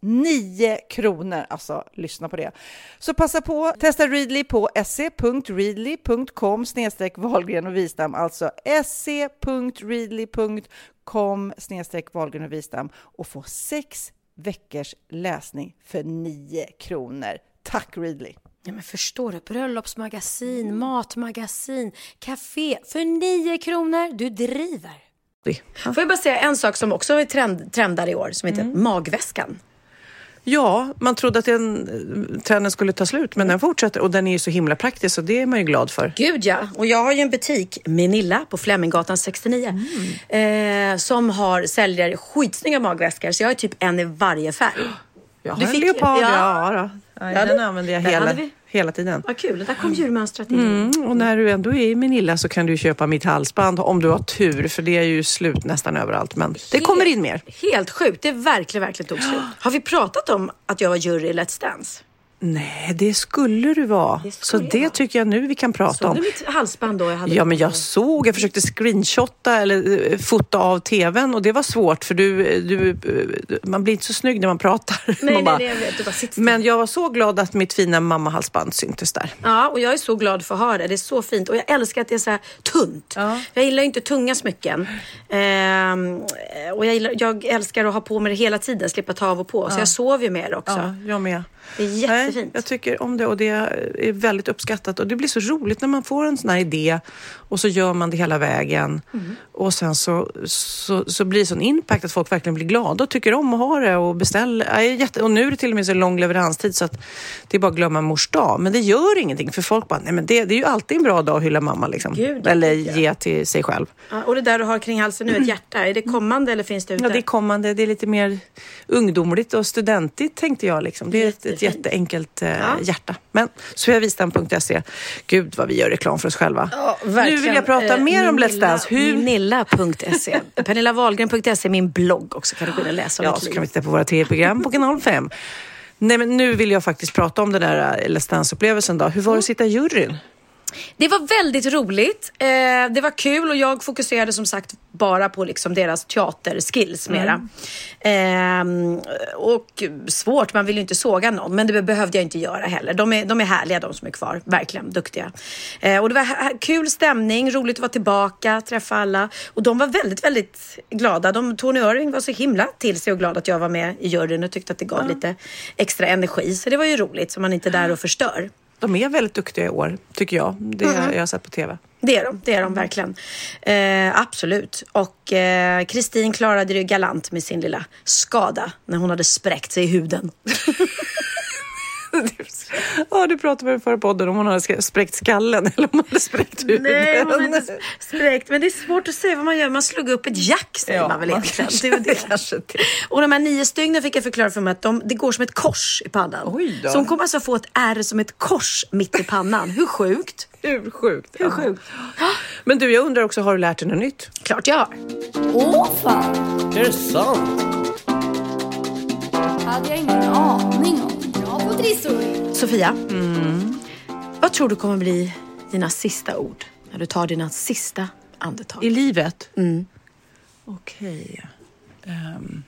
9 kronor. Alltså, lyssna på det. Så passa på. Testa Readly på se.readly.com snedstreck Wahlgren och Wistam. Alltså se.readly.com snedstreck Wahlgren och Wistam och få sex veckors läsning för 9 kronor. Tack Readly! Ja, men förstår du? Bröllopsmagasin, matmagasin, café för 9 kronor. Du driver. Får jag bara säga en sak som också är trend, trendar i år som heter magväskan. Ja, man trodde att den eh, trenden skulle ta slut, men den fortsätter och den är ju så himla praktisk så det är man ju glad för. Gud ja, och jag har ju en butik, Menilla, på Fleminggatan 69 eh, som har, säljer skitsnygga magväskor så jag har typ en i varje färg. Jag har Du en fick- leopard, ja. ja. då. Ja, den använder jag den hela, vi. hela tiden. Vad kul, där kom djurmönstret in. Mm, och när du ändå är i Manila så kan du köpa mitt halsband om du har tur, för det är ju slut nästan överallt. Men det kommer in mer. Helt sjukt, det verkligen, verkligen tog slut. Har vi pratat om att jag var jury i Let's Dance? Nej, det skulle du vara. Det så skulle jag det vara. tycker jag nu vi kan prata Såg om. du mitt halsband då? Jag hade Ja, men jag såg, jag försökte screenshotta eller eh, fota av tvn och det var svårt för du, du, eh, man blir inte så snygg när man pratar. Nej, man nej, bara- nej, jag vet. Du bara sitter. Men jag var så glad att mitt fina mammahalsband syntes där. Ja, och jag är så glad för att ha det. Det är så fint. Och jag älskar att det är så här tunt. Ja. Jag gillar ju inte tunga smycken. Ehm, och jag, gillar, jag älskar att ha på mig det hela tiden, slippa ta av och på. Så jag sover ju med det också. Ja, jag med. Det är jättefint. Nej, jag tycker om det och det är väldigt uppskattat. Och det blir så roligt när man får en sån här idé och så gör man det hela vägen. Mm. Och sen så, så, så blir det sån impact att folk verkligen blir glada och tycker om att ha det och beställer. Jätte, och nu är det till och med så lång leveranstid så att det är bara att glömma mors dag. Men det gör ingenting för folk bara, nej men det, det är ju alltid en bra dag att hylla mamma liksom. Gud, eller ge till sig själv. Ja, och det där du har kring halsen nu, ett hjärta. Är det kommande eller finns det ute? Ja, det är kommande. Det är lite mer ungdomligt och studentigt tänkte jag. Liksom. Det är ett, ett jätteenkelt eh, Ja. hjärta. Men sveavistam.se. Gud vad vi gör reklam för oss själva. Ja, nu vill jag prata Eh, mer om Let's Dance. Hur... Minilla.se. Pernillawahlgren.se är min blogg också. Kan du gå in och läsa om Ja, så liv. kan vi titta på våra tv-program på kanal 5. Nej, men nu vill jag faktiskt prata om den där eh, Let's Dance-upplevelsen. Då. Hur var det att sitta i juryn? Det var väldigt roligt. Eh, det var kul och jag fokuserade som sagt bara på liksom deras teaterskills mera. Eh, och svårt, man vill ju inte såga någon, men det behövde jag inte göra heller. De är, de är härliga de som är kvar, verkligen duktiga. Eh, och det var kul stämning, roligt att vara tillbaka, träffa alla. Och de var väldigt, väldigt glada. De, Tony Irving var så himla till sig och glad att jag var med i juryn och tyckte att det gav lite extra energi. Så det var ju roligt, så man inte är där och förstör. De är väldigt duktiga i år, tycker jag. Det har jag sett på tv. Det är de, det är de verkligen. Eh, absolut. Och eh, Kristin klarade det ju galant med sin lilla skada när hon hade spräckt sig i huden. Ja, du pratade med förra podden om hon hade spräckt skallen eller om hon hade spräckt huvudet. Nej, hon hade inte spräckt. Men det är svårt att säga vad man gör. Man slog upp ett jack säger Ja, man väl man egentligen. kanske- Det det. kanske det. Och de här nio stygnen fick jag förklara för mig att de, det går som ett kors i pannan. Oj då. Så hon kommer alltså få ett ärr som ett kors mitt i pannan. Hur sjukt? Hur sjukt. Hur sjukt? Men du, jag undrar också, har du lärt dig något nytt? Klart jag har. Åh fan, Är det sant? hade jag ingen aning trissor. Sofia, vad tror du kommer bli dina sista ord när du tar dina sista andetag? I livet? Mm. Okej. Ehm,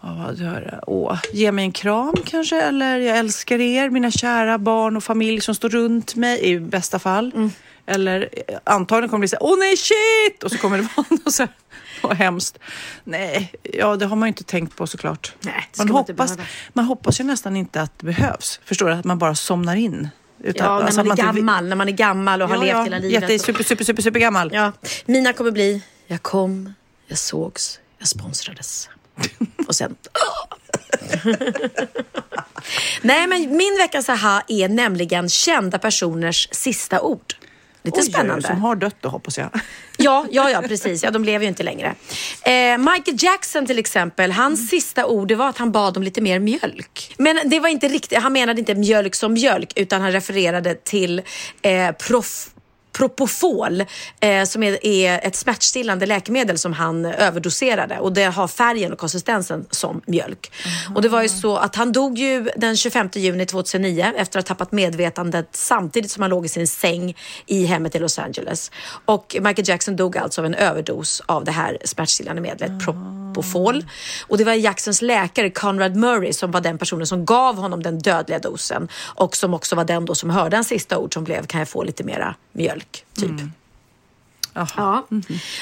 ja, vad gör jag? Åh, ge mig en kram kanske? Eller jag älskar er, mina kära barn och familj som står runt mig i bästa fall. Eller eh, antagligen kommer det bli så här, åh nej shit! Och så kommer det vara något så här, vad hemskt. Nej, ja det har man ju inte tänkt på såklart. Nej, man, man hoppas, man hoppas ju nästan inte att det behövs. Förstår du? Att man bara somnar in. Utan, Ja, när alltså, man att är vill- gammal, när man är gammal och har Ja, levt ja, hela livet. Jätte, super, super, super, super gammal. Ja, mina kommer bli, jag kom, jag sågs, jag sponsrades. Och sen... Nej, men min veckans aha är nämligen kända personers sista ord. Lite Oj, spännande. Som har dött då hoppas jag. Ja, ja, ja, precis. Ja, de lever ju inte längre. Eh, Michael Jackson till exempel, hans Mm. sista ord var att han bad om lite mer mjölk. Men det var inte riktigt, han menade inte mjölk som mjölk utan han refererade till eh, prof Propofol eh, som är, är ett smärtstillande läkemedel som han överdoserade och det har färgen och konsistensen som mjölk. Och det var ju så att han dog ju den 25 juni 2009 efter att ha tappat medvetandet samtidigt som han låg i sin säng i hemmet i Los Angeles. Och Michael Jackson dog alltså av en överdos av det här smärtstillande medlet Propofol. Och det var Jacksons läkare Conrad Murray som var den personen som gav honom den dödliga dosen och som också var den då som hörde hans sista ord som blev kan jag få lite mera mjölk, typ. Ja.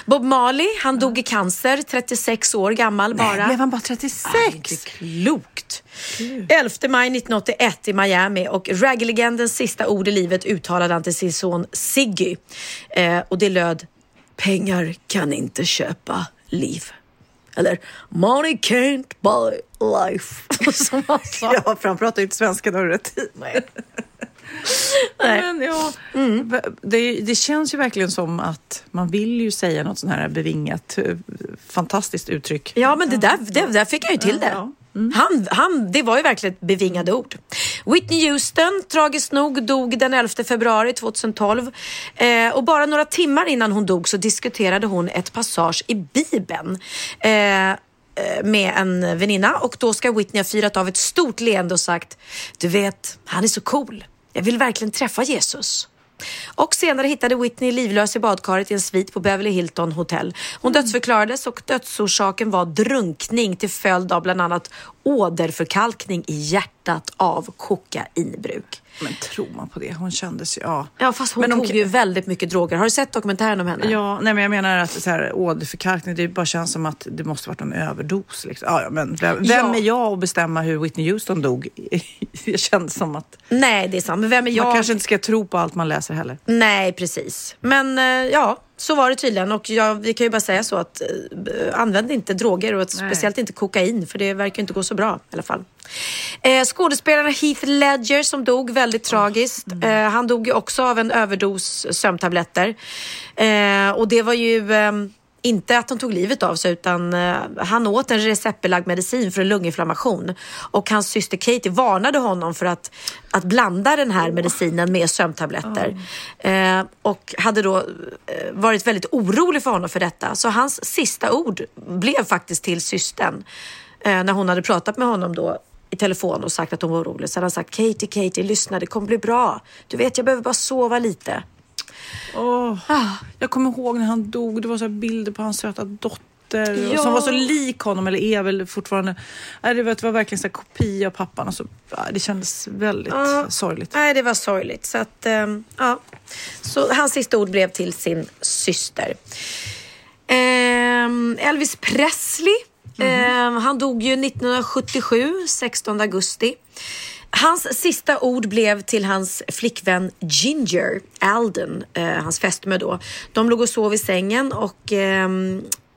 Bob Marley, han dog i cancer, 36 år gammal bara. Blev han bara 36? Nej, inte klokt. 11 maj 1981 i Miami och reggae-legendens sista ord i livet uttalade han till sin son Ziggy. Eh, och det löd Pengar kan inte köpa liv. Eller Money can't buy life. Som han sa. Ja, för han pratar ju inte svenska, det har du rätt i. Nej. Nej. Men, ja, det, det känns ju verkligen som att man vill ju säga något sånt här bevingat, eh, fantastiskt uttryck. Ja, men det där, det där fick han ju till det. Ja, Mm. Han, han, det var ju verkligen ett bevingade ord. Whitney Houston, tragiskt nog, dog den 11 februari 2012. Eh, och bara några timmar innan hon dog så diskuterade hon ett passage i Bibeln. Eh, eh, med en väninna och då ska Whitney ha firat av ett stort leende och sagt Du vet, han är så cool. Jag vill verkligen träffa Jesus. Och senare hittade Whitney livlös i badkaret i en svit på Beverly Hilton Hotel. Hon dödsförklarades och dödsorsaken var drunkning till följd av bland annat åderförkalkning i hjärtat av kokainbruk. Men tror man på det? Hon kändes ju... Ja, Ja, fast hon Men tog kan- ju väldigt mycket droger. Har du sett dokumentären om henne? Ja, nej men jag menar att så här, åderförkalkning, det bara känns som att det måste varit en överdos. Liksom. Ja, ja, men vem, vem Ja. är jag att bestämma hur Whitney Houston dog? Det känns som att Nej, det är sant. Men vem är jag? man kanske inte ska tro på allt man läser heller. Nej, precis. Men eh, ja, så var det tydligen. Och jag, vi kan ju bara säga så att eh, använd inte droger och speciellt inte kokain för det verkar inte gå så bra i alla fall. Eh, skådespelaren Heath Ledger som dog väldigt tragiskt. Eh, han dog ju också av en överdos sömntabletter. Eh, och det var ju eh, inte att hon tog livet av sig utan eh, han åt en receptbelagd medicin för en lunginflammation. Och hans syster Katie varnade honom för att, att blanda den här medicinen med sömntabletter. Oh. och hade då eh, varit väldigt orolig för honom för detta. Så hans sista ord blev faktiskt till systern. När hon hade pratat med honom då i telefon och sagt att hon var orolig. Så hade han sagt Katie, Katie, lyssna det kommer bli bra. Du vet, jag behöver bara sova lite. Åh, Ah. Jag kommer ihåg när han dog, det var så bilder på hans söta dotter Ja. som var så lik honom, eller är väl fortfarande. Nej, det, var, det var verkligen här kopia av pappan. Och så, ja, det kändes väldigt Ja. sorgligt. Nej, det var sorgligt. Så att, ehm, ja. Så hans sista ord blev till sin syster. Ehm, Elvis Presley. ehm, han dog ju 1977, 16 augusti. Hans sista ord blev till hans flickvän Ginger Alden, eh, hans fästmö då. De låg och sov i sängen och eh,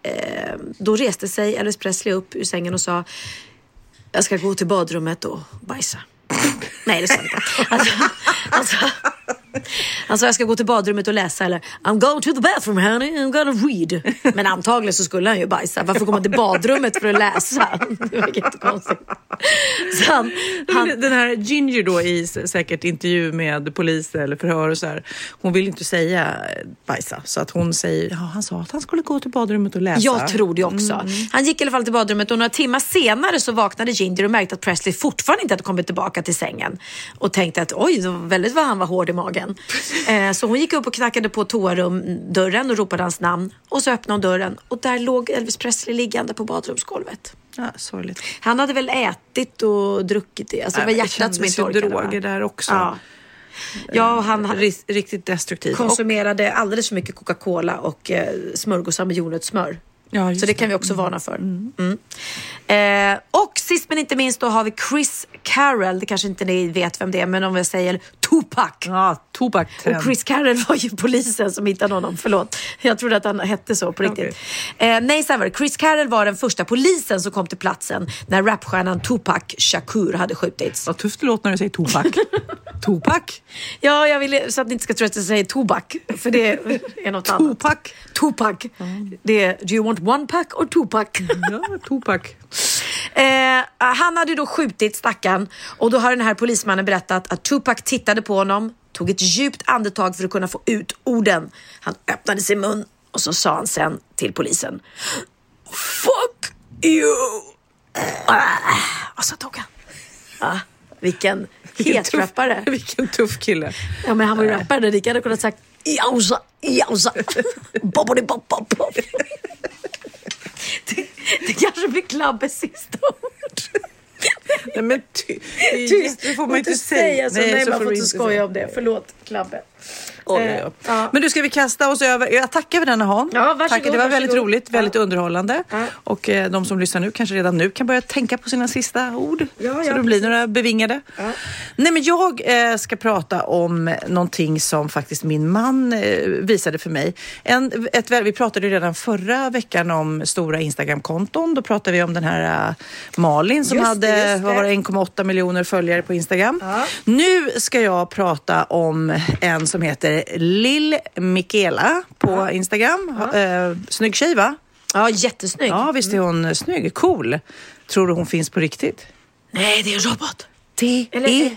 eh, då reste sig Elvis Presley upp ur sängen och sa jag ska gå till badrummet och bajsa. Nej, det sa han inte. Alltså, alltså, alltså, jag ska gå till badrummet och läsa eller I'm going to the bathroom honey, I'm gonna read. Men antagligen så skulle han ju bajsa. Varför går man till badrummet för att läsa? Det verkar jättekonstigt. Så han, han, Den här Ginger då i säkert intervju med polis eller förhör och så här. Hon vill inte säga eh, bajsa så att hon säger, ja han sa att han skulle gå till badrummet och läsa. Jag tror det också. Han gick i alla fall till badrummet och några timmar senare så vaknade Ginger och märkte att Presley fortfarande inte hade kommit tillbaka till sängen. Och tänkte att oj, var väldigt vad han var hård i magen. Eh, så hon gick upp och knackade på toarumdörren och ropade hans namn. Och så öppnade hon dörren och där låg Elvis Presley liggande på badrumsgolvet. Ja, sorgligt. Han hade väl ätit och druckit det. Alltså det var hjärtat som inte orkade. va? droger där också. Ja. Ja, och han Ris- Riktigt destruktiv. Konsumerade alldeles för mycket Coca-Cola och eh, smörgåsar med jordnötssmör. Ja, Så det det. kan vi också varna för. Mm. Eh, och sist men inte minst då har vi Chris Carroll. Det kanske inte ni vet vem det är, men om jag säger Tupac. ja, tobak. Och Chris Carroll var ju polisen som hittade honom. Förlåt, jag trodde att han hette så på riktigt. Eh, nej, så var det. Chris Carroll var den första polisen som kom till platsen när rapstjärnan Tupac Shakur hade skjutits. Vad tufft det låter när du säger tobak. Tupac. Ja, jag ville, så att ni inte ska tro att jag säger tobak. För det är något annat. Tupac. Tupac. Det är, do you want one pack or Tupac? Ja, Tupac. Eh, han hade då skjutit stackaren och då har den här polismannen berättat att Tupac tittade på honom, tog ett djupt andetag för att kunna få ut orden. Han öppnade sin mun och så sa han sen till polisen Fuck you! Ah, och så tog han. Ja, vilken het rappare. Vilken tuff kille. Ja, men han var ju rappare. Rickard hade kunnat sagt jausa, jausa, bobbidi bob bob bob. Det, det kanske blir Klabbes sista ord. Nej, men ty, det, är det får man inte säga. så. Nej, så man får inte skoja säga. om det. Förlåt, Klabbe. Oj, Eh, oj, oj. ja. Men du, ska vi kasta oss över? Jag tackar för denna Han. Ja, varsågod, Tackar, det var väldigt varsågod. roligt, väldigt Ja. underhållande. Ja. Och eh, de som lyssnar nu kanske redan nu kan börja tänka på sina sista ord. Så det blir några bevingade. Nej, men jag eh, ska prata om någonting som faktiskt min man eh, visade för mig. En, ett, vi pratade ju redan förra veckan om stora Instagram-konton. Då pratade vi om den här eh, Malin som Just hade just det. vad var det, 1,8 miljoner följare på Instagram. Nu ska jag prata om en som heter Lill Michaela på Instagram. Eh, snygg tjej va? Ja, jättesnygg. Ja, visst är hon snygg. Cool. Tror du hon finns på riktigt? Nej, det är en robot. Det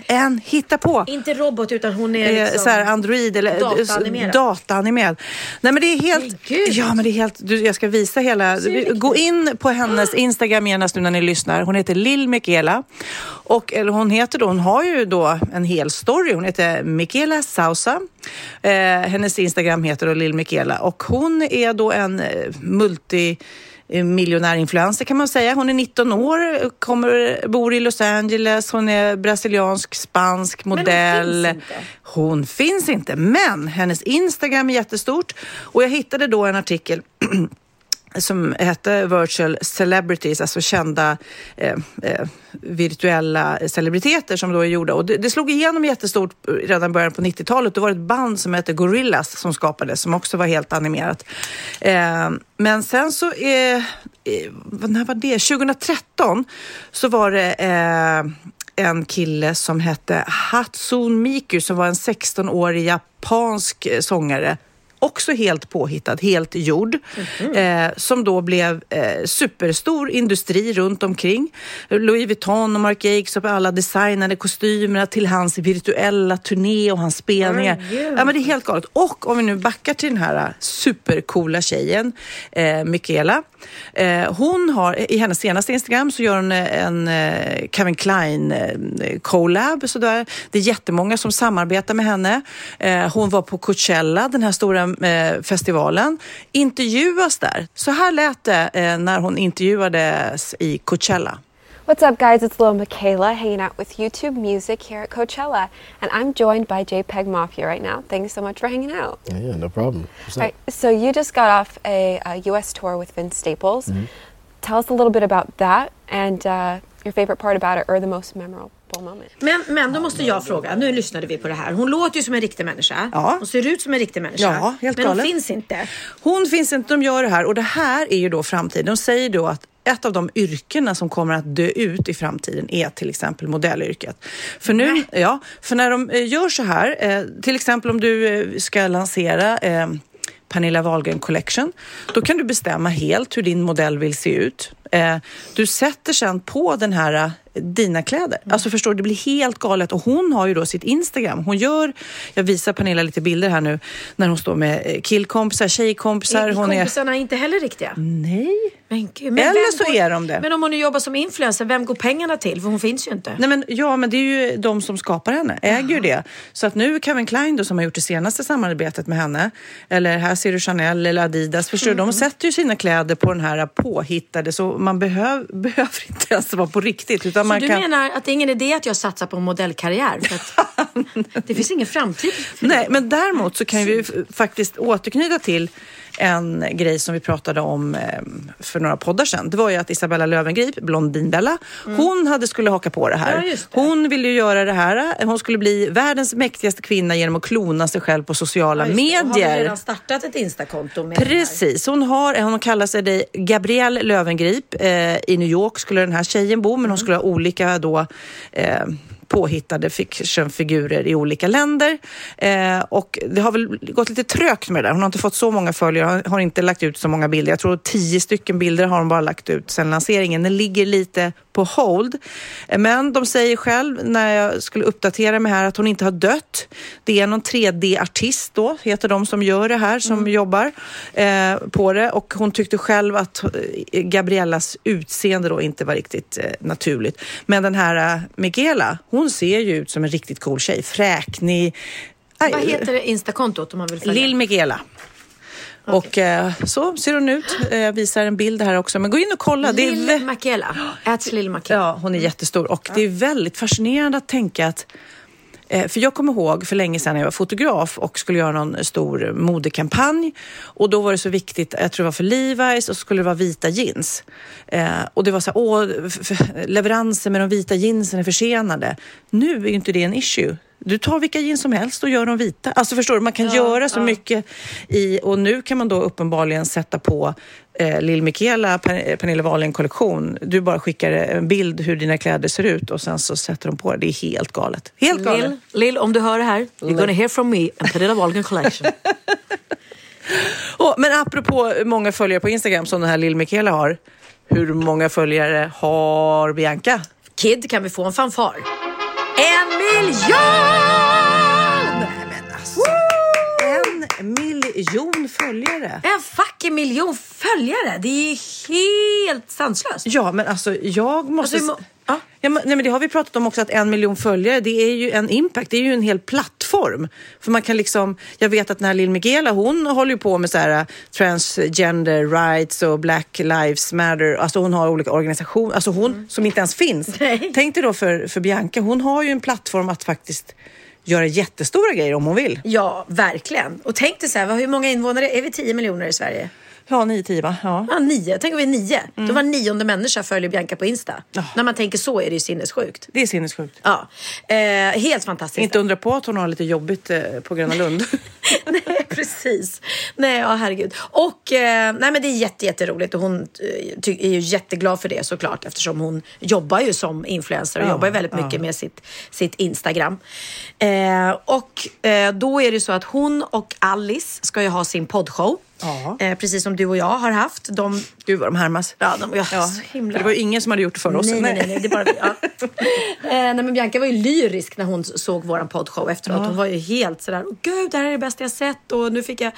är en hittapå. Inte robot, utan hon är Eh, liksom... så här Android eller Dataanimerad. dataanimerad. Nej men det är helt, gud. ja men det är helt, du, jag ska visa hela, gå in på hennes Instagram genast nu när ni lyssnar. Hon heter Lill Michaela och eller hon heter då, hon har ju då en hel story. Hon heter Michaela Sausa. Eh, hennes Instagram heter då Lill Michaela och hon är då en eh, multi eh, miljonärinfluencer kan man säga. Hon är 19 år, kommer, bor i Los Angeles, hon är brasiliansk, spansk hon modell. finns inte. Hon finns inte, men hennes Instagram är jättestort och jag hittade då en artikel som hette Virtual Celebrities, alltså kända eh, eh, virtuella celebriteter som då är gjorda. Och det, det slog igenom jättestort eh, redan i början på 90-talet. Då var det ett band som hette Gorillas som skapades, som också var helt animerat. Eh, men sen så, eh, eh, när var det? 2013 så var det eh, en kille som hette Hatsune Miku som var en 16-årig japansk eh, sångare också helt påhittad, helt gjord, eh, som då blev eh, superstor industri runt omkring. Louis Vuitton och Marc Jacobs och alla designade kostymerna till hans virtuella turné och hans spelningar. Herregud. Ja, men det är helt galet. Och om vi nu backar till den här eh, supercoola tjejen, eh, Michaela. Eh, hon har, i hennes senaste Instagram så gör hon eh, en eh, Calvin Klein eh, collab. Så där. Det är jättemånga som samarbetar med henne. Eh, hon var på Coachella, den här stora festivalen, intervjuas där. Så här lät det eh, när hon intervjuades i Coachella. What's up, guys? It's Lil Michaela hanging out with YouTube Music here at Coachella, and I'm joined by JPEG Mafia right now. Thanks so much for hanging out. Yeah, yeah, no problem. What's All right, so you just got off a, a U.S. tour with Vince Staples. Tell us a little bit about that and uh, your favorite part about it, or the most memorable moment. Men, men då måste jag fråga, nu lyssnade vi på det här. Hon låter ju som en riktig människa. Ja. Hon ser ut som en riktig människa. Ja, helt men hon galet. finns inte. Hon finns inte, de gör det här och det här är ju då framtiden. De säger då att ett av de yrkena som kommer att dö ut i framtiden är till exempel modellyrket. För nu, ja, för när de eh, gör så här, eh, till exempel om du eh, ska lansera Pernilla Wahlgren Collection, då kan du bestämma helt hur din modell vill se ut. Eh, du sätter sen på den här dina kläder. Alltså förstår du, det blir helt galet. Och hon har ju då sitt Instagram. Hon gör, jag visar Pernilla lite bilder här nu, när hon står med eh, killkompisar, tjejkompisar. Är Hon är... kompisarna inte heller riktiga? Nej. Men men Eller så går- är de det. Men om hon nu jobbar som influencer, vem går pengarna till? För hon finns ju inte. Nej men, ja, men det är ju de som skapar henne, äger ju det. Så att nu Kevin Klein då, som har gjort det senaste samarbetet med henne, eller här ser du Chanel eller Adidas, förstår du, de sätter ju sina kläder på den här påhittade, så man behöv, behöver inte ens vara på riktigt. Utan Så man du kan... menar att det är ingen idé att jag satsar på en modellkarriär? Det finns ingen framtid Nej, men däremot så kan vi faktiskt återknyta till en grej som vi pratade om eh, för några poddar sedan. Det var ju att Isabella Löwengrip, Blondinbella, hon hade skulle haka på det här. Mm. Ja, det. Hon ville ju göra det här. Hon skulle bli världens mäktigaste kvinna genom att klona sig själv på sociala Ja, det. Och Har medier. redan startat ett Instakonto med? Precis, hon, har, hon kallar sig det Gabrielle Löwengrip. Eh, I New York skulle den här tjejen bo, men hon skulle ha olika då, eh, påhittade fictionfigurer i olika länder. Eh, och det har väl gått lite trögt med det där. Hon har inte fått så många följare, har, har inte lagt ut så många bilder. Jag tror tio stycken bilder har hon bara lagt ut sedan lanseringen. Den ligger lite på hold. Men de säger själv när jag skulle uppdatera mig här att hon inte har dött. Det är någon 3D-artist då, heter de som gör det här, som jobbar eh, på det. Och hon tyckte själv att eh, Gabriellas utseende då inte var riktigt eh, naturligt. Men den här eh, Michaela, hon ser ju ut som en riktigt cool tjej. Fräknig. Aj, Vad heter det instakontot om man vill följa? Lill Michaela. Och eh, så ser hon ut. Eh, Jag visar en bild här också. Men gå in och kolla. Det är Lill Makela. Äts Lill Makela. Ja, hon är jättestor och det är väldigt fascinerande att tänka att eh, för jag kommer ihåg för länge sedan när jag var fotograf och skulle göra någon stor modekampanj. Och då var det så viktigt, jag tror det var för Levi's och så skulle det vara vita jeans. Eh, och det var så här, åh, leveranser med de vita jeansen är försenade. Nu är ju inte det en issue. Du tar vilka jeans som helst och gör dem vita. Alltså förstår du, man kan göra så mycket i, och nu kan man då uppenbarligen sätta på eh, Lill Michaela, Pen- Pernilla Wahlgren-kollektion. Du bara skickar en bild hur dina kläder ser ut och sen så sätter de på det. Det är helt galet. Helt galet. Lill, Lill, om du hör det här, you're gonna hear from me and Pernilla Wahlgren collection. Och, men apropå många följare på Instagram som den här Lill Michaela har. Hur många följare har Bianca? Kid, kan vi få en fanfar? En miljon! Nej men alltså. En miljon följare. En fucking miljon följare! Det är helt sanslöst. Ja, men alltså jag måste... Alltså, ja. Ja, men, nej, men det har vi pratat om också, att en miljon följare, det är ju en impact, det är ju en hel plattform. För man kan liksom, jag vet att den här Lill Michaela, hon håller ju på med så här äh, transgender rights och Black Lives Matter, alltså hon har olika organisationer, alltså hon som inte ens finns. Mm. Nej. Tänk dig då för, för Bianca, hon har ju en plattform att faktiskt göra jättestora grejer om hon vill. Ja, verkligen. Och tänk dig så här, hur många invånare är vi? 10 miljoner i Sverige? Ja, nio, tio va? Ja. Ja, nio. Tänk om vi är nio. Då var nionde människa följer Bianca på Insta. När man tänker så är det ju sinnessjukt. Det är sinnessjukt. Ja, eh, helt fantastiskt. Inte undra på att hon har lite jobbigt eh, på Gröna Lund. nej, precis. Nej, ja herregud. Och eh, nej, men det är jätte, jätteroligt och hon eh, är ju jätteglad för det såklart eftersom hon jobbar ju som influencer och Ja, jobbar väldigt ja. mycket med sitt, sitt Instagram. Eh, och eh, då är det så att hon och Alice ska ju ha sin poddshow. Ja. Eh, precis som du och jag har haft. De, Gud vad de härmas. ja, de, ja, Ja, himla... det var ju ingen som hade gjort det för oss. Nej, nej, nej, nej, det bara vi. Ja. eh, nej, men Bianca var ju lyrisk när hon såg våran poddshow efteråt. Hon var ju helt sådär, "Åh, gud det här är det bästa jag sett och nu fick jag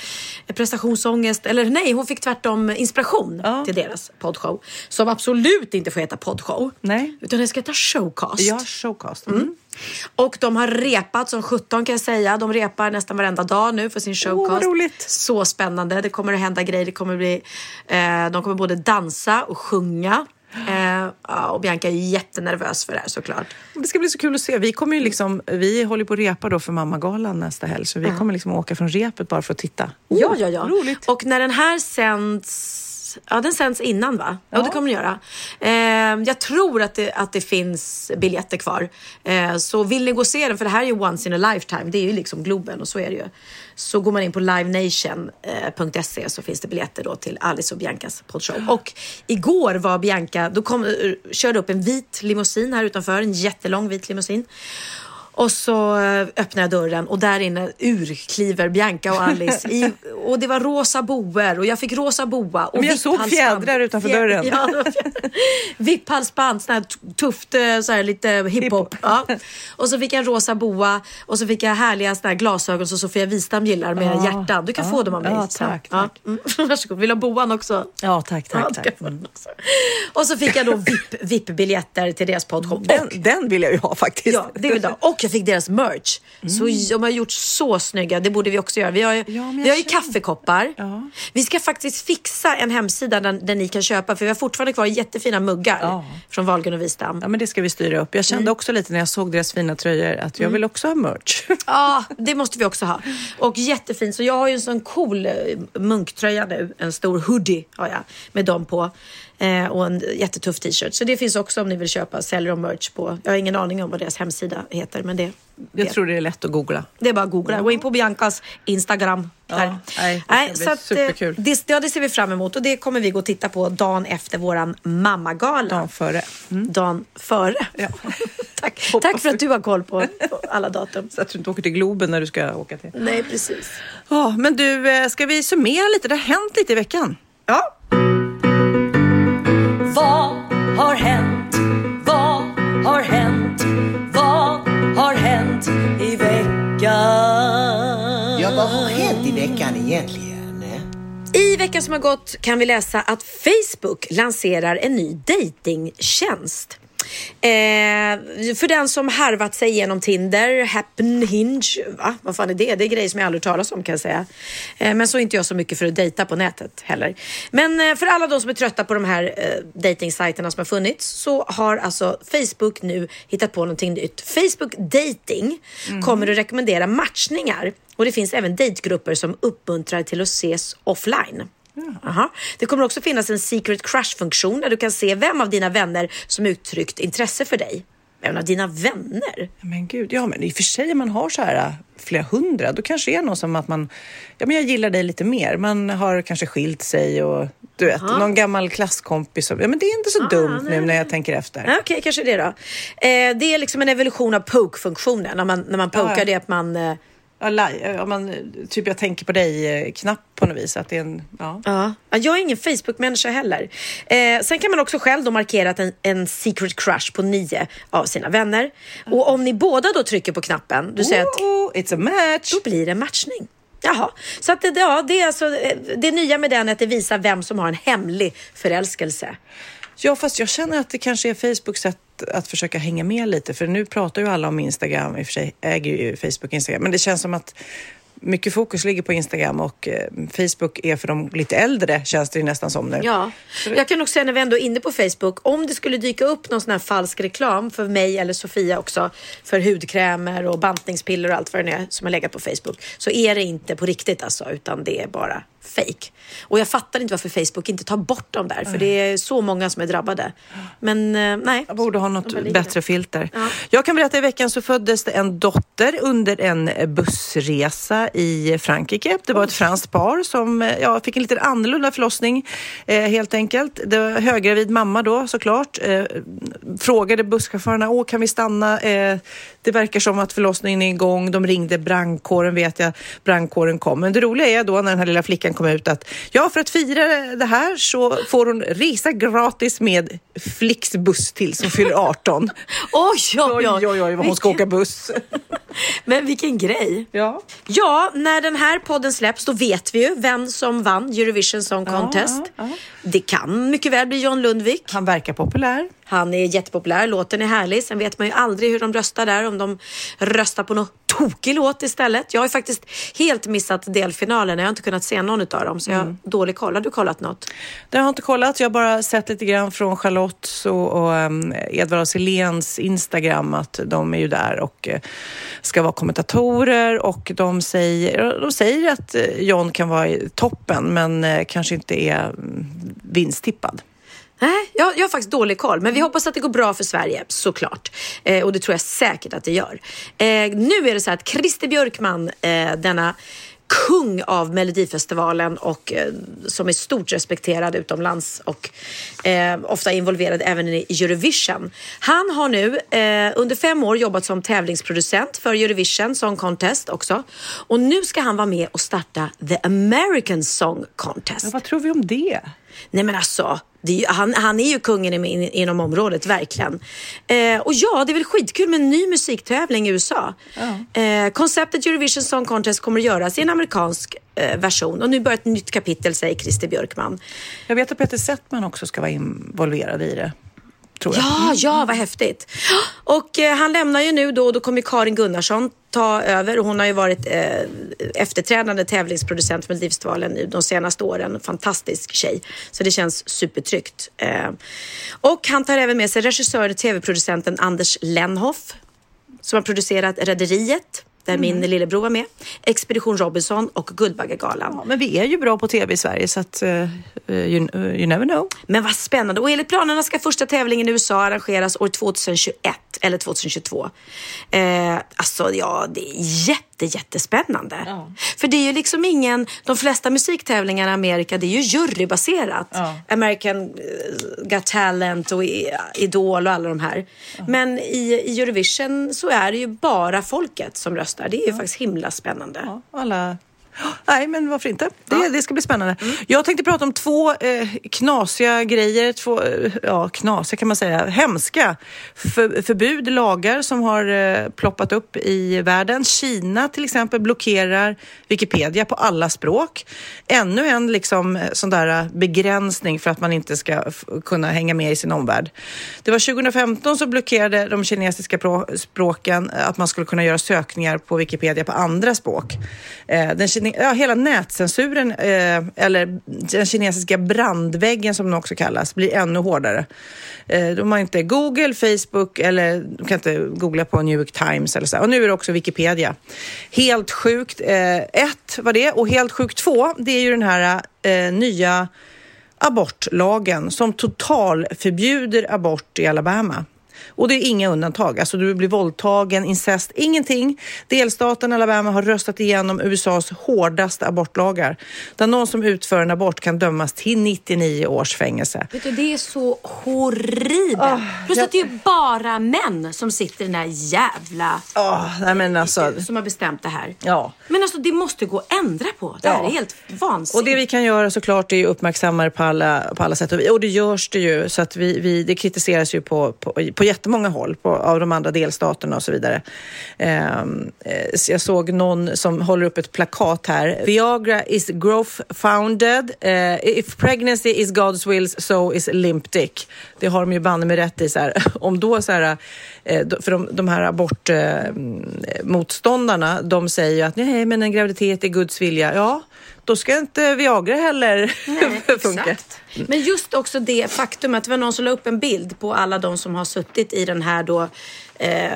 prestationsångest. Eller nej, hon fick tvärtom inspiration Ja. till deras poddshow. Som absolut inte får heta poddshow. Nej. Utan det ska heta showcast. Ja, showcast. Mm. Och de har repat som 17 kan jag säga. De repar nästan varenda dag nu för sin showcast. roligt. Så spännande. Det kommer att hända grejer. Det kommer bli, eh, de kommer både dansa och sjunga. Eh, och Bianca är jättenervös för det här såklart. Det ska bli så kul att se. Vi kommer ju liksom, vi håller på att repa då för Mammagalan nästa helg, så vi kommer liksom åka från repet bara för att titta. Ja, ja, ja. roligt. Och när den här sänds Ja, den sänds innan va? Ja, det kommer den göra. Eh, jag tror att det, att det finns biljetter kvar. Eh, så vill ni gå och se den, för det här är ju once in a lifetime. Det är ju liksom Globen och så är det ju. Så går man in på livenation.se så finns det biljetter då till Alice och Biancas poddshow. Och igår var Bianca, då kom, eh, körde upp en vit limousin här utanför, en jättelång vit limousin. Och så eh, öppnar jag dörren och där inne urkliver Bianca och Alice. I, och det var rosa boer och jag fick rosa boa. Och Men jag såg fjädrar utanför dörren. Ja. Vipphalsband, sån här tufft, eh, så här lite hiphop. Ja. Och så fick jag en rosa boa och så fick jag härliga såna här glasögon som Sofia Wistam gillar med hjärtan. Du kan få dem av mig. Ja, sen. tack, Ja. Mm. Varsågod. Vill du ha boan också? Ja, tack, Ja, tack, du tack. Och så fick jag då VIP, VIP-biljetter till deras. Och- Den, den vill jag ju ha faktiskt. Ja, det vill jag. Och jag fick deras merch. Så de har gjort så snygga. Det borde vi också göra. Vi har ju, Mm. Ja, vi har ju kaffekoppar. Ja. Vi ska faktiskt fixa en hemsida där, där ni kan köpa. För vi har fortfarande kvar jättefina muggar Ja. från Wahlgren och Wistam. Ja, men det ska vi styra upp. Jag kände Mm. också lite när jag såg deras fina tröjor att jag vill också ha merch. Ja, det måste vi också ha. Och jättefint. Så jag har ju en sån cool eh, munktröja nu. En stor hoodie har jag med dem på. Eh, och en jättetuff t-shirt. Så det finns också om ni vill köpa. Säljer de merch på, jag har ingen aning om vad deras hemsida heter, men det Jag tror det är lätt att googla. det är bara att googla. Gå in på Biancas Instagram. Ja, nej, det bli så att, eh, superkul. det, ja, det ser vi fram emot och det kommer vi gå och titta på dagen efter våran mammagala. Dagen före. Dagen före. Ja. Tack. Tack för att du har koll på, alla datum. Så att du inte åker till Globen när du ska åka till. Nej, precis. Ja, men du, eh, ska vi summera lite? Det har hänt lite i veckan. Ja. Veckan egentligen? I veckan som har gått kan vi läsa att Facebook lanserar en ny datingtjänst. Eh, för den som harvat sig genom Tinder, Happen, Hinge, va? Vad fan är det? Det är grejer som jag aldrig talas om kan jag säga. Eh, men så är inte jag så mycket för att dejta på nätet heller. Men eh, för alla de som är trötta på de här eh, dejtingsajterna som har funnits så har alltså Facebook nu hittat på någonting nytt. Facebook Dating kommer att rekommendera matchningar och det finns även dejtgrupper som uppmuntrar till att ses offline. Aha. Det kommer också finnas en secret crush-funktion där du kan se vem av dina vänner som uttryckt intresse för dig. Vem av dina vänner? Men gud, ja men i och för sig om man har så här äh, flera hundra, då kanske det är något som att man, ja men jag gillar dig lite mer. Man har kanske skilt sig och du vet, någon gammal klasskompis. Ja men det är inte så dumt nu när jag tänker efter. Ja, Okej, kanske det då. Eh, det är liksom en evolution av poke-funktionen. När man, när man pokar Ja, ja. det att man... Eh, Ja, man, typ jag tänker på dig-knapp på något vis. Att det är en, ja. Ja, Ja, jag är ingen Facebook-människa heller. Eh, sen kan man också själv då markera en, en secret crush på nio av sina vänner. Och om ni båda då trycker på knappen, du säger att it's a match! då blir det en matchning. Jaha, så att det, ja, det är alltså eh, det nya med den är att det visar vem som har en hemlig förälskelse. Ja, fast jag känner att det kanske är Facebooks sätt att försöka hänga med lite. För nu pratar ju alla om Instagram, i och för sig äger ju Facebook Instagram. Men det känns som att mycket fokus ligger på Instagram och eh, Facebook är för de lite äldre, känns det ju nästan som nu. Ja, jag kan också säga när vi ändå är inne på Facebook, om det skulle dyka upp någon sån här falsk reklam för mig eller Sofia också, för hudkrämer och bantningspiller och allt vad det är som har legat på Facebook, så är det inte på riktigt alltså, utan det är bara fake. Och jag fattar inte varför Facebook inte tar bort dem där, för det är så många som är drabbade. Men eh, nej. Jag borde ha något bättre filter. Ja. Jag kan berätta i veckan så föddes det en dotter under en bussresa i Frankrike. Det var ett franskt par som eh, ja, fick en lite annorlunda förlossning eh, helt enkelt. Det var höggravid mamma då såklart. Eh, frågade busschaufförerna, åh kan vi stanna? Eh, det verkar som att förlossningen är igång. De ringde brandkåren vet jag. Brandkåren kom. Men det roliga är då när den här lilla flickan kom ut att ja, för att fira det här så får hon resa gratis med Flix buss till som fyller 18. Oj, oj, Oj, oj, vad hon ska åka buss. Men vilken grej. Ja. Ja, när den här podden släpps då vet vi ju vem som vann Eurovision Song Contest. ja, ja. Det kan mycket väl bli John Lundvik. Han verkar populär. Han är jättepopulär, låten är härlig. Sen vet man ju aldrig hur de röstar där, om de röstar på någon tokig låt istället. Jag har ju faktiskt helt missat delfinalen. Jag har inte kunnat se någon av dem, så jag har dålig koll. Har du kollat något? Det har jag inte kollat. Jag har bara sett lite grann från Charlottes och, och um, Edvard af Sillens Instagram att de är ju där och eh, ska vara kommentatorer och de säger, de säger att eh, John kan vara i toppen men eh, kanske inte är mm, vinsttippad. Nej, jag, jag har faktiskt dålig koll, men vi hoppas att det går bra för Sverige, såklart. Eh, och det tror jag säkert att det gör. Eh, nu är det så att Christer Björkman, eh, denna kung av Melodifestivalen och eh, som är stort respekterad utomlands och eh, ofta involverad även i Eurovision. Han har nu eh, under fem år jobbat som tävlingsproducent för Eurovision Song Contest också. Och nu ska han vara med och starta The American Song Contest. Ja, vad tror vi om det? Nej men alltså, ju, han, han är ju kungen in, inom området, verkligen. Eh, och ja, det är väl skitkul med en ny musiktävling i USA. Eh, konceptet Eurovision Song Contest kommer att göras i en amerikansk eh, version och nu börjar ett nytt kapitel, säger Christer Björkman. Jag vet att Peter Settman också ska vara involverad i det. Tror jag. Ja, ja, vad häftigt. Och eh, han lämnar ju nu då och då kommer Karin Gunnarsson ta över hon har ju varit eh, efterträdande tävlingsproducent för Melodifestivalen nu de senaste åren. Fantastisk tjej. Så det känns supertryggt. Eh, och han tar även med sig regissören och tv-producenten Anders Lenhoff som har producerat Rederiet där min lillebror var med, Expedition Robinson och Guldbaggegalan. Men vi är ju bra på tv i Sverige så att uh, you, uh, you never know. Men vad spännande. Och enligt planerna ska första tävlingen i USA arrangeras år 2021 eller 2022. Eh, alltså ja, det är jätte, jättespännande. För det är ju liksom ingen, de flesta musiktävlingarna i Amerika det är ju jurybaserat. Ja. American eh, Got Talent och Idol och alla de här. Men i, i Eurovision så är det ju bara folket som röstar. Det är ju faktiskt himla spännande. Ja, alla... Nej, men varför inte? Det, det ska bli spännande. Jag tänkte prata om två eh, knasiga grejer. Två, eh, ja, knasiga kan man säga. Hemska för, förbud, lagar som har eh, ploppat upp i världen. Kina till exempel blockerar Wikipedia på alla språk. Ännu en liksom, eh, sån där eh, begränsning för att man inte ska kunna hänga med i sin omvärld. Det var 2015 så blockerade de kinesiska prå- språken att man skulle kunna göra sökningar på Wikipedia på andra språk. Eh, den kine- ja, hela nätcensuren, eh, eller den kinesiska brandväggen som den också kallas, blir ännu hårdare. Eh, de har inte Google, Facebook eller de kan inte googla på New York Times eller så. Och nu är det också Wikipedia. Helt sjukt. Eh, ett var det och helt sjukt två, det är ju den här eh, nya abortlagen som totalförbjuder abort i Alabama. Och det är inga undantag. Alltså du blir våldtagen, incest, ingenting. Delstaten Alabama har röstat igenom USAs hårdaste abortlagar. Där någon som utför en abort kan dömas till 99 års fängelse. Vet du, det är så horribelt. Plus att det är bara män som sitter i den här jävla... Oh, nej men alltså, Som har bestämt det här. ja. Men alltså det måste gå att ändra på. Det här Ja. är helt vansinnigt. Och det vi kan göra såklart är att uppmärksamma det på alla, på alla sätt och. Och det görs det ju. Så att vi, vi, det kritiseras ju på, på, på jättemånga håll på, av de andra delstaterna och så vidare. Ehm, eh, så jag såg någon som håller upp ett plakat här. Viagra is growth founded. Eh, if pregnancy is God's will, so is limp dick. Det har de ju banne med rätt i. Så här. Om då så här, eh, för de, de här abortmotståndarna, eh, mm, de säger ju att nej, men en graviditet är Guds vilja. Ja, då ska inte Viagra heller funka. Exakt. Men just också det faktum att det var någon som la upp en bild på alla de som har suttit i den här då, eh,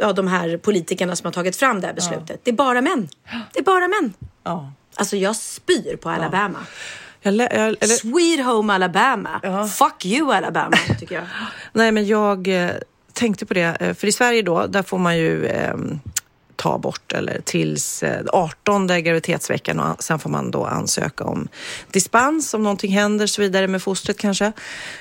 ja de här politikerna som har tagit fram det här beslutet. Det är bara män. Det är bara män. Ja. Alltså jag spyr på Alabama. Jag, lä- jag, eller, Sweet home Alabama. Fuck you Alabama, tycker jag. nej, men jag eh, tänkte på det, eh, för i Sverige då, där får man ju ehm, ta bort eller tills eh, 18 graviditetsveckan och sen får man då ansöka om dispens om någonting händer och så vidare med fostret kanske.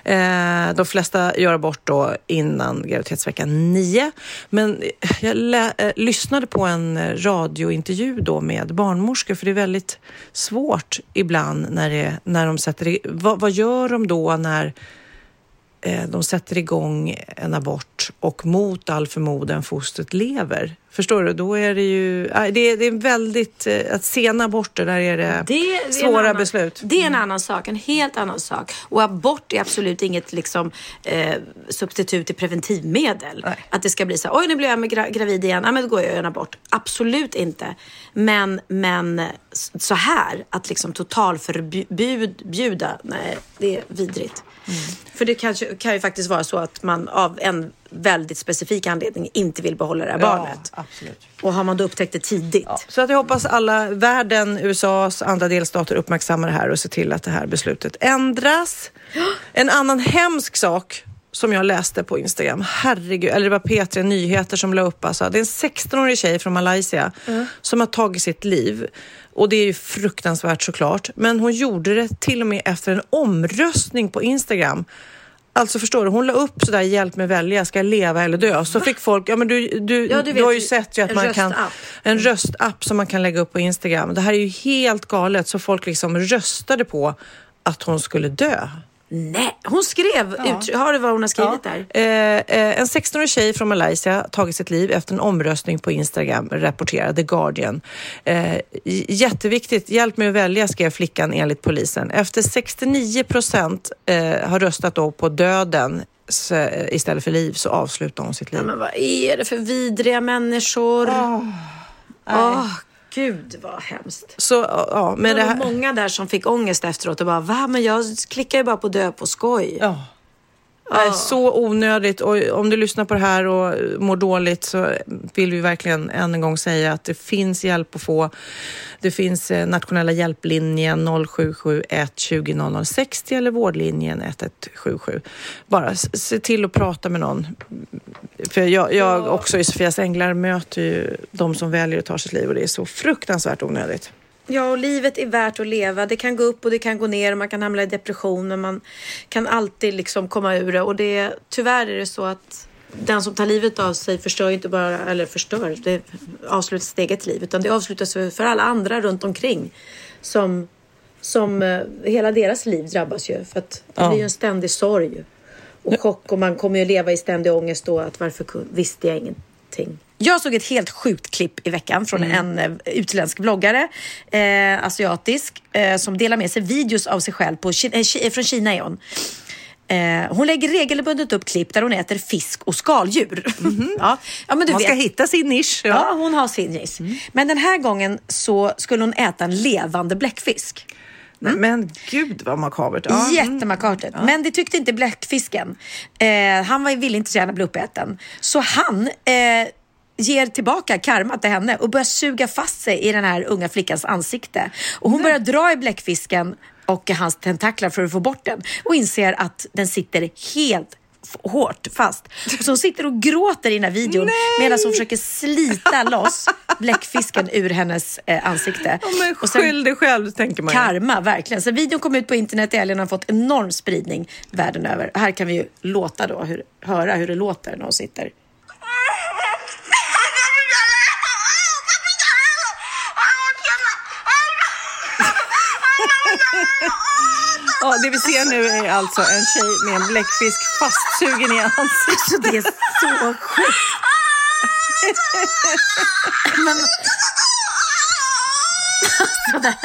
Eh, de flesta gör abort då innan graviditetsveckan 9. Men eh, jag lä- eh, lyssnade på en radiointervju då med barnmorskor för det är väldigt svårt ibland när, det, när de sätter i, vad, vad gör de då när de sätter igång en abort och mot all förmodan fostret lever. Förstår du? Då är det ju... äh, Det är, det är väldigt... eh, Att sena aborter, där är det, Det är svåra annan, beslut. Det är en annan sak, en helt annan sak. Och abort är absolut inget liksom, eh, substitut till preventivmedel. Nej. Att det ska bli så här, oj nu blir jag gra- gravid igen, ja, men då går jag och gör en abort. Absolut inte. Men, men så här, att liksom totalförbjuda, nej det är vidrigt. För det kanske, kan ju faktiskt vara så att man av en väldigt specifik anledning inte vill behålla det här barnet. absolut. Och har man då upptäckt det tidigt. Så att jag hoppas alla, världen, USAs andra delstater uppmärksammar det här och ser till att det här beslutet ändras. En annan hemsk sak som jag läste på Instagram, herregud, eller det var P3 Nyheter som la upp alltså. Det är en 16-årig tjej från Malaysia som har tagit sitt liv. Och det är ju fruktansvärt såklart. Men hon gjorde det till och med efter en omröstning på Instagram. Alltså förstår du, hon la upp sådär hjälp mig välja, ska jag leva eller dö? Så fick folk, ja men du, du, Ja, du du, har ju sett ju att man kan, en röstapp som man kan lägga upp på Instagram. Det här är ju helt galet, så folk liksom röstade på att hon skulle dö. Nej, hon skrev, ut, har du vad hon har skrivit där? Eh, eh, en 16-årig tjej från Malaysia tagit sitt liv efter en omröstning på Instagram, rapporterar The Guardian. Eh, jätteviktigt, hjälp mig att välja, skrev flickan enligt polisen. Efter 69 procent eh, har röstat då på döden eh, istället för liv så avslutar hon sitt liv. Ja, men vad är det för vidriga människor? Åh, gud vad hemskt. Så ja, med det det var här... många där som fick ångest efteråt och bara, va? Men jag klickar ju bara på dö på skoj. Ja. Är så onödigt och om du lyssnar på det här och mår dåligt så vill vi verkligen än en gång säga att det finns hjälp att få. Det finns eh, nationella hjälplinjen 0771 20 00 60 eller vårdlinjen 1177. Bara se till att prata med någon. För jag, jag också i Sofias Änglar möter ju de som väljer att ta sitt liv och det är så fruktansvärt onödigt. Ja, och livet är värt att leva. Det kan gå upp och det kan gå ner och man kan hamna i depression men man kan alltid liksom komma ur det. Och det, tyvärr är det så att den som tar livet av sig förstör inte bara, eller förstör, det avslutar sitt eget liv utan det avslutas för, alla andra runt omkring som, som eh, hela deras liv drabbas ju. För att det Ja. blir en ständig sorg och chock och man kommer ju leva i ständig ångest då att varför visste jag ingenting. Jag såg ett helt sjukt klipp i veckan från en eh, utländsk bloggare, eh, asiatisk, eh, som delar med sig videos av sig själv på, eh, från Kina är hon. Eh, hon lägger regelbundet upp klipp där hon äter fisk och skaldjur. ja. Ja, men du Man ska vet. hitta sin nisch. Ja, hon har sin nisch. Men den här gången så skulle hon äta en levande bläckfisk. Nej, Men gud vad makabert. Ja. mm. Jättemakabert. Men det tyckte inte bläckfisken. Eh, han var, ville inte så gärna bli uppäten. Så han eh, ger tillbaka karma till henne och börjar suga fast sig i den här unga flickans ansikte. Och hon börjar dra i bläckfisken och hans tentaklar för att få bort den och inser att den sitter helt hårt fast. Och så hon sitter och gråter i den här videon medan hon försöker slita loss bläckfisken ur hennes eh, ansikte. Ja, men Och sen- skyll dig själv, tänker man. Karma, verkligen. Så videon kom ut på internet i helgen har fått enorm spridning världen över. Här kan vi ju låta då, hur, höra hur det låter när hon sitter. Ja, det vi ser nu är alltså en tjej med en bläckfisk fastsugen i ansiktet. Det är så sjukt. Men... Sådär.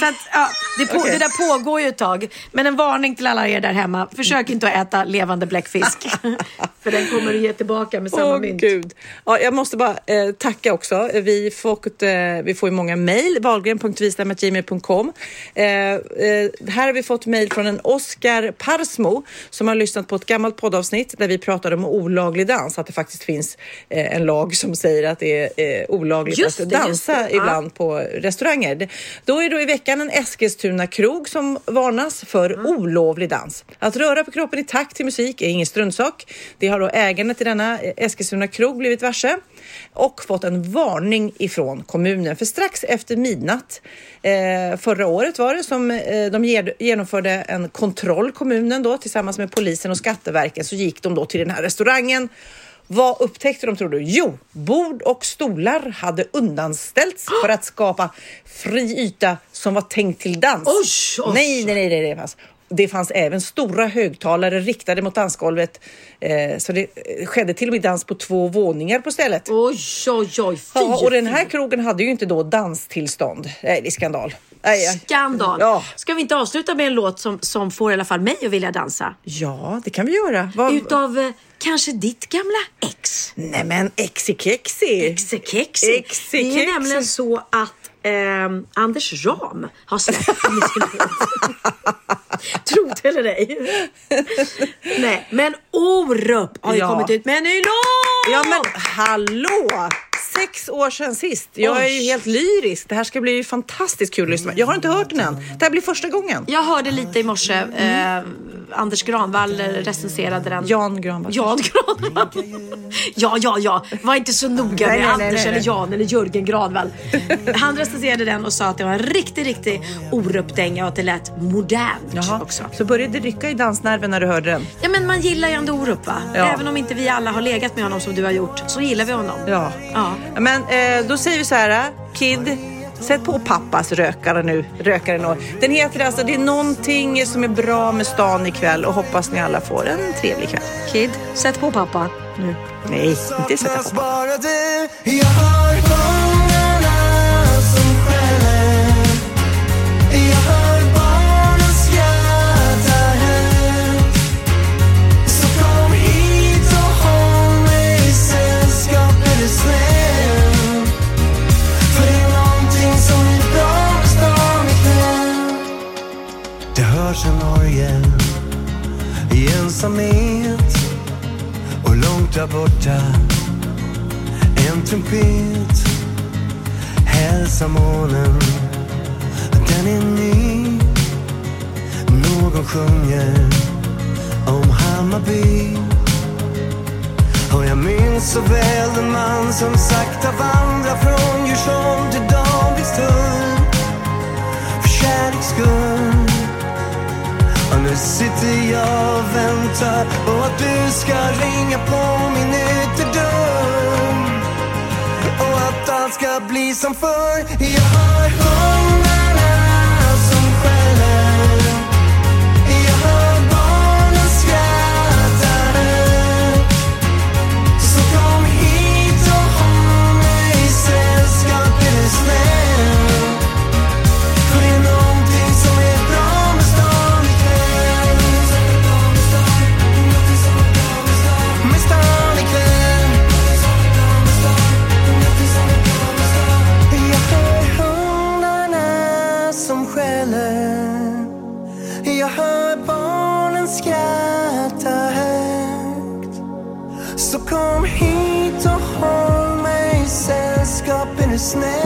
Så att, ja, det, på, Okej. det där pågår ju ett tag. Men en varning till alla er där hemma. Försök inte att äta levande bläckfisk. För den kommer du ge tillbaka med samma Åh mynt. gud. Ja, jag måste bara eh, tacka också. Vi får, eh, vi får ju många mejl. Wahlgren.vistam.gmail.com eh, eh, Här har vi fått mejl från en Oskar Parsmo som har lyssnat på ett gammalt poddavsnitt där vi pratade om olaglig dans. Att det faktiskt finns eh, en lag som säger att det är eh, olagligt Just att det, dansa det. Ja. ibland på restauranger. Då är det i veckan en Eskilstuna krog som varnas för Mm. olovlig dans. Att röra på kroppen i takt till musik är ingen struntsak. Det har då ägarna till denna eh, Eskilstuna krog blivit varse och fått en varning ifrån kommunen. För strax efter midnatt eh, förra året var det som eh, de genomförde en kontroll kommunen då tillsammans med polisen och Skatteverket så gick de då till den här restaurangen vad upptäckte de tror du? Jo, bord och stolar hade undanställts för att skapa fri yta som var tänkt till dans. Oj, oj. Nej, nej, nej, nej, fanns. Det fanns även stora högtalare riktade mot dansgolvet. Eh, så det eh, skedde till och med dans på två våningar på stället. Oj, oj, oj. Fy, Ja, och den här krogen hade ju inte då danstillstånd. Nej, det är skandal. Nej, ja. Skandal. Ja. Ska vi inte avsluta med en låt som, som får i alla fall mig att vilja dansa? ja, det kan vi göra. Vad... Utav eh, kanske ditt gamla ex. Nej men exi-kexi. Exekexi. Det är nämligen så att ehm, Anders Ram har släppt låt. Tro det eller ej. Nej, men Orup har ju Ja. kommit ut med en ny låt! Ja men hallå! Sex år sedan sist. Jag är ju helt lyrisk. Det här ska bli fantastiskt kul att lyssna. Jag har inte hört den än. Det här blir första gången. Jag hörde lite i morse. Eh, Anders Granvall recenserade den. Jan Granvall. Jan Granvall. ja, ja, ja. Var inte så noga med Anders eller. Jan eller Jörgen Granvall. Han recenserade den och sa att det var en riktig, riktig Orup-dänga och att det lät modernt Jaha. också. Så började det rycka i dansnerven när du hörde den? Ja, men man gillar ju ändå Orup va? Ja. Även om inte vi alla har legat med honom som du har gjort så gillar vi honom. Ja. Ja. Men eh, då säger vi så här. Kid, sätt på pappas rökare nu. Rökare nu. Den heter alltså Det är någonting som är bra med stan ikväll och hoppas ni alla får en trevlig kväll. Kid, sätt på pappa nu. Nej, inte sätta på. bara kanske Norge i ensamhet och långt där borta. En trumpet. Hälsar månen. Den är ny. Någon sjunger om Hammarby. Och jag minns så väl den man som sakta vandrar från Djursholm till Danvikstull för kärleks skull och nu sitter jag och väntar på att du ska ringa på min ytterdörr. Och att allt ska bli som förr. Jag har hundarna snare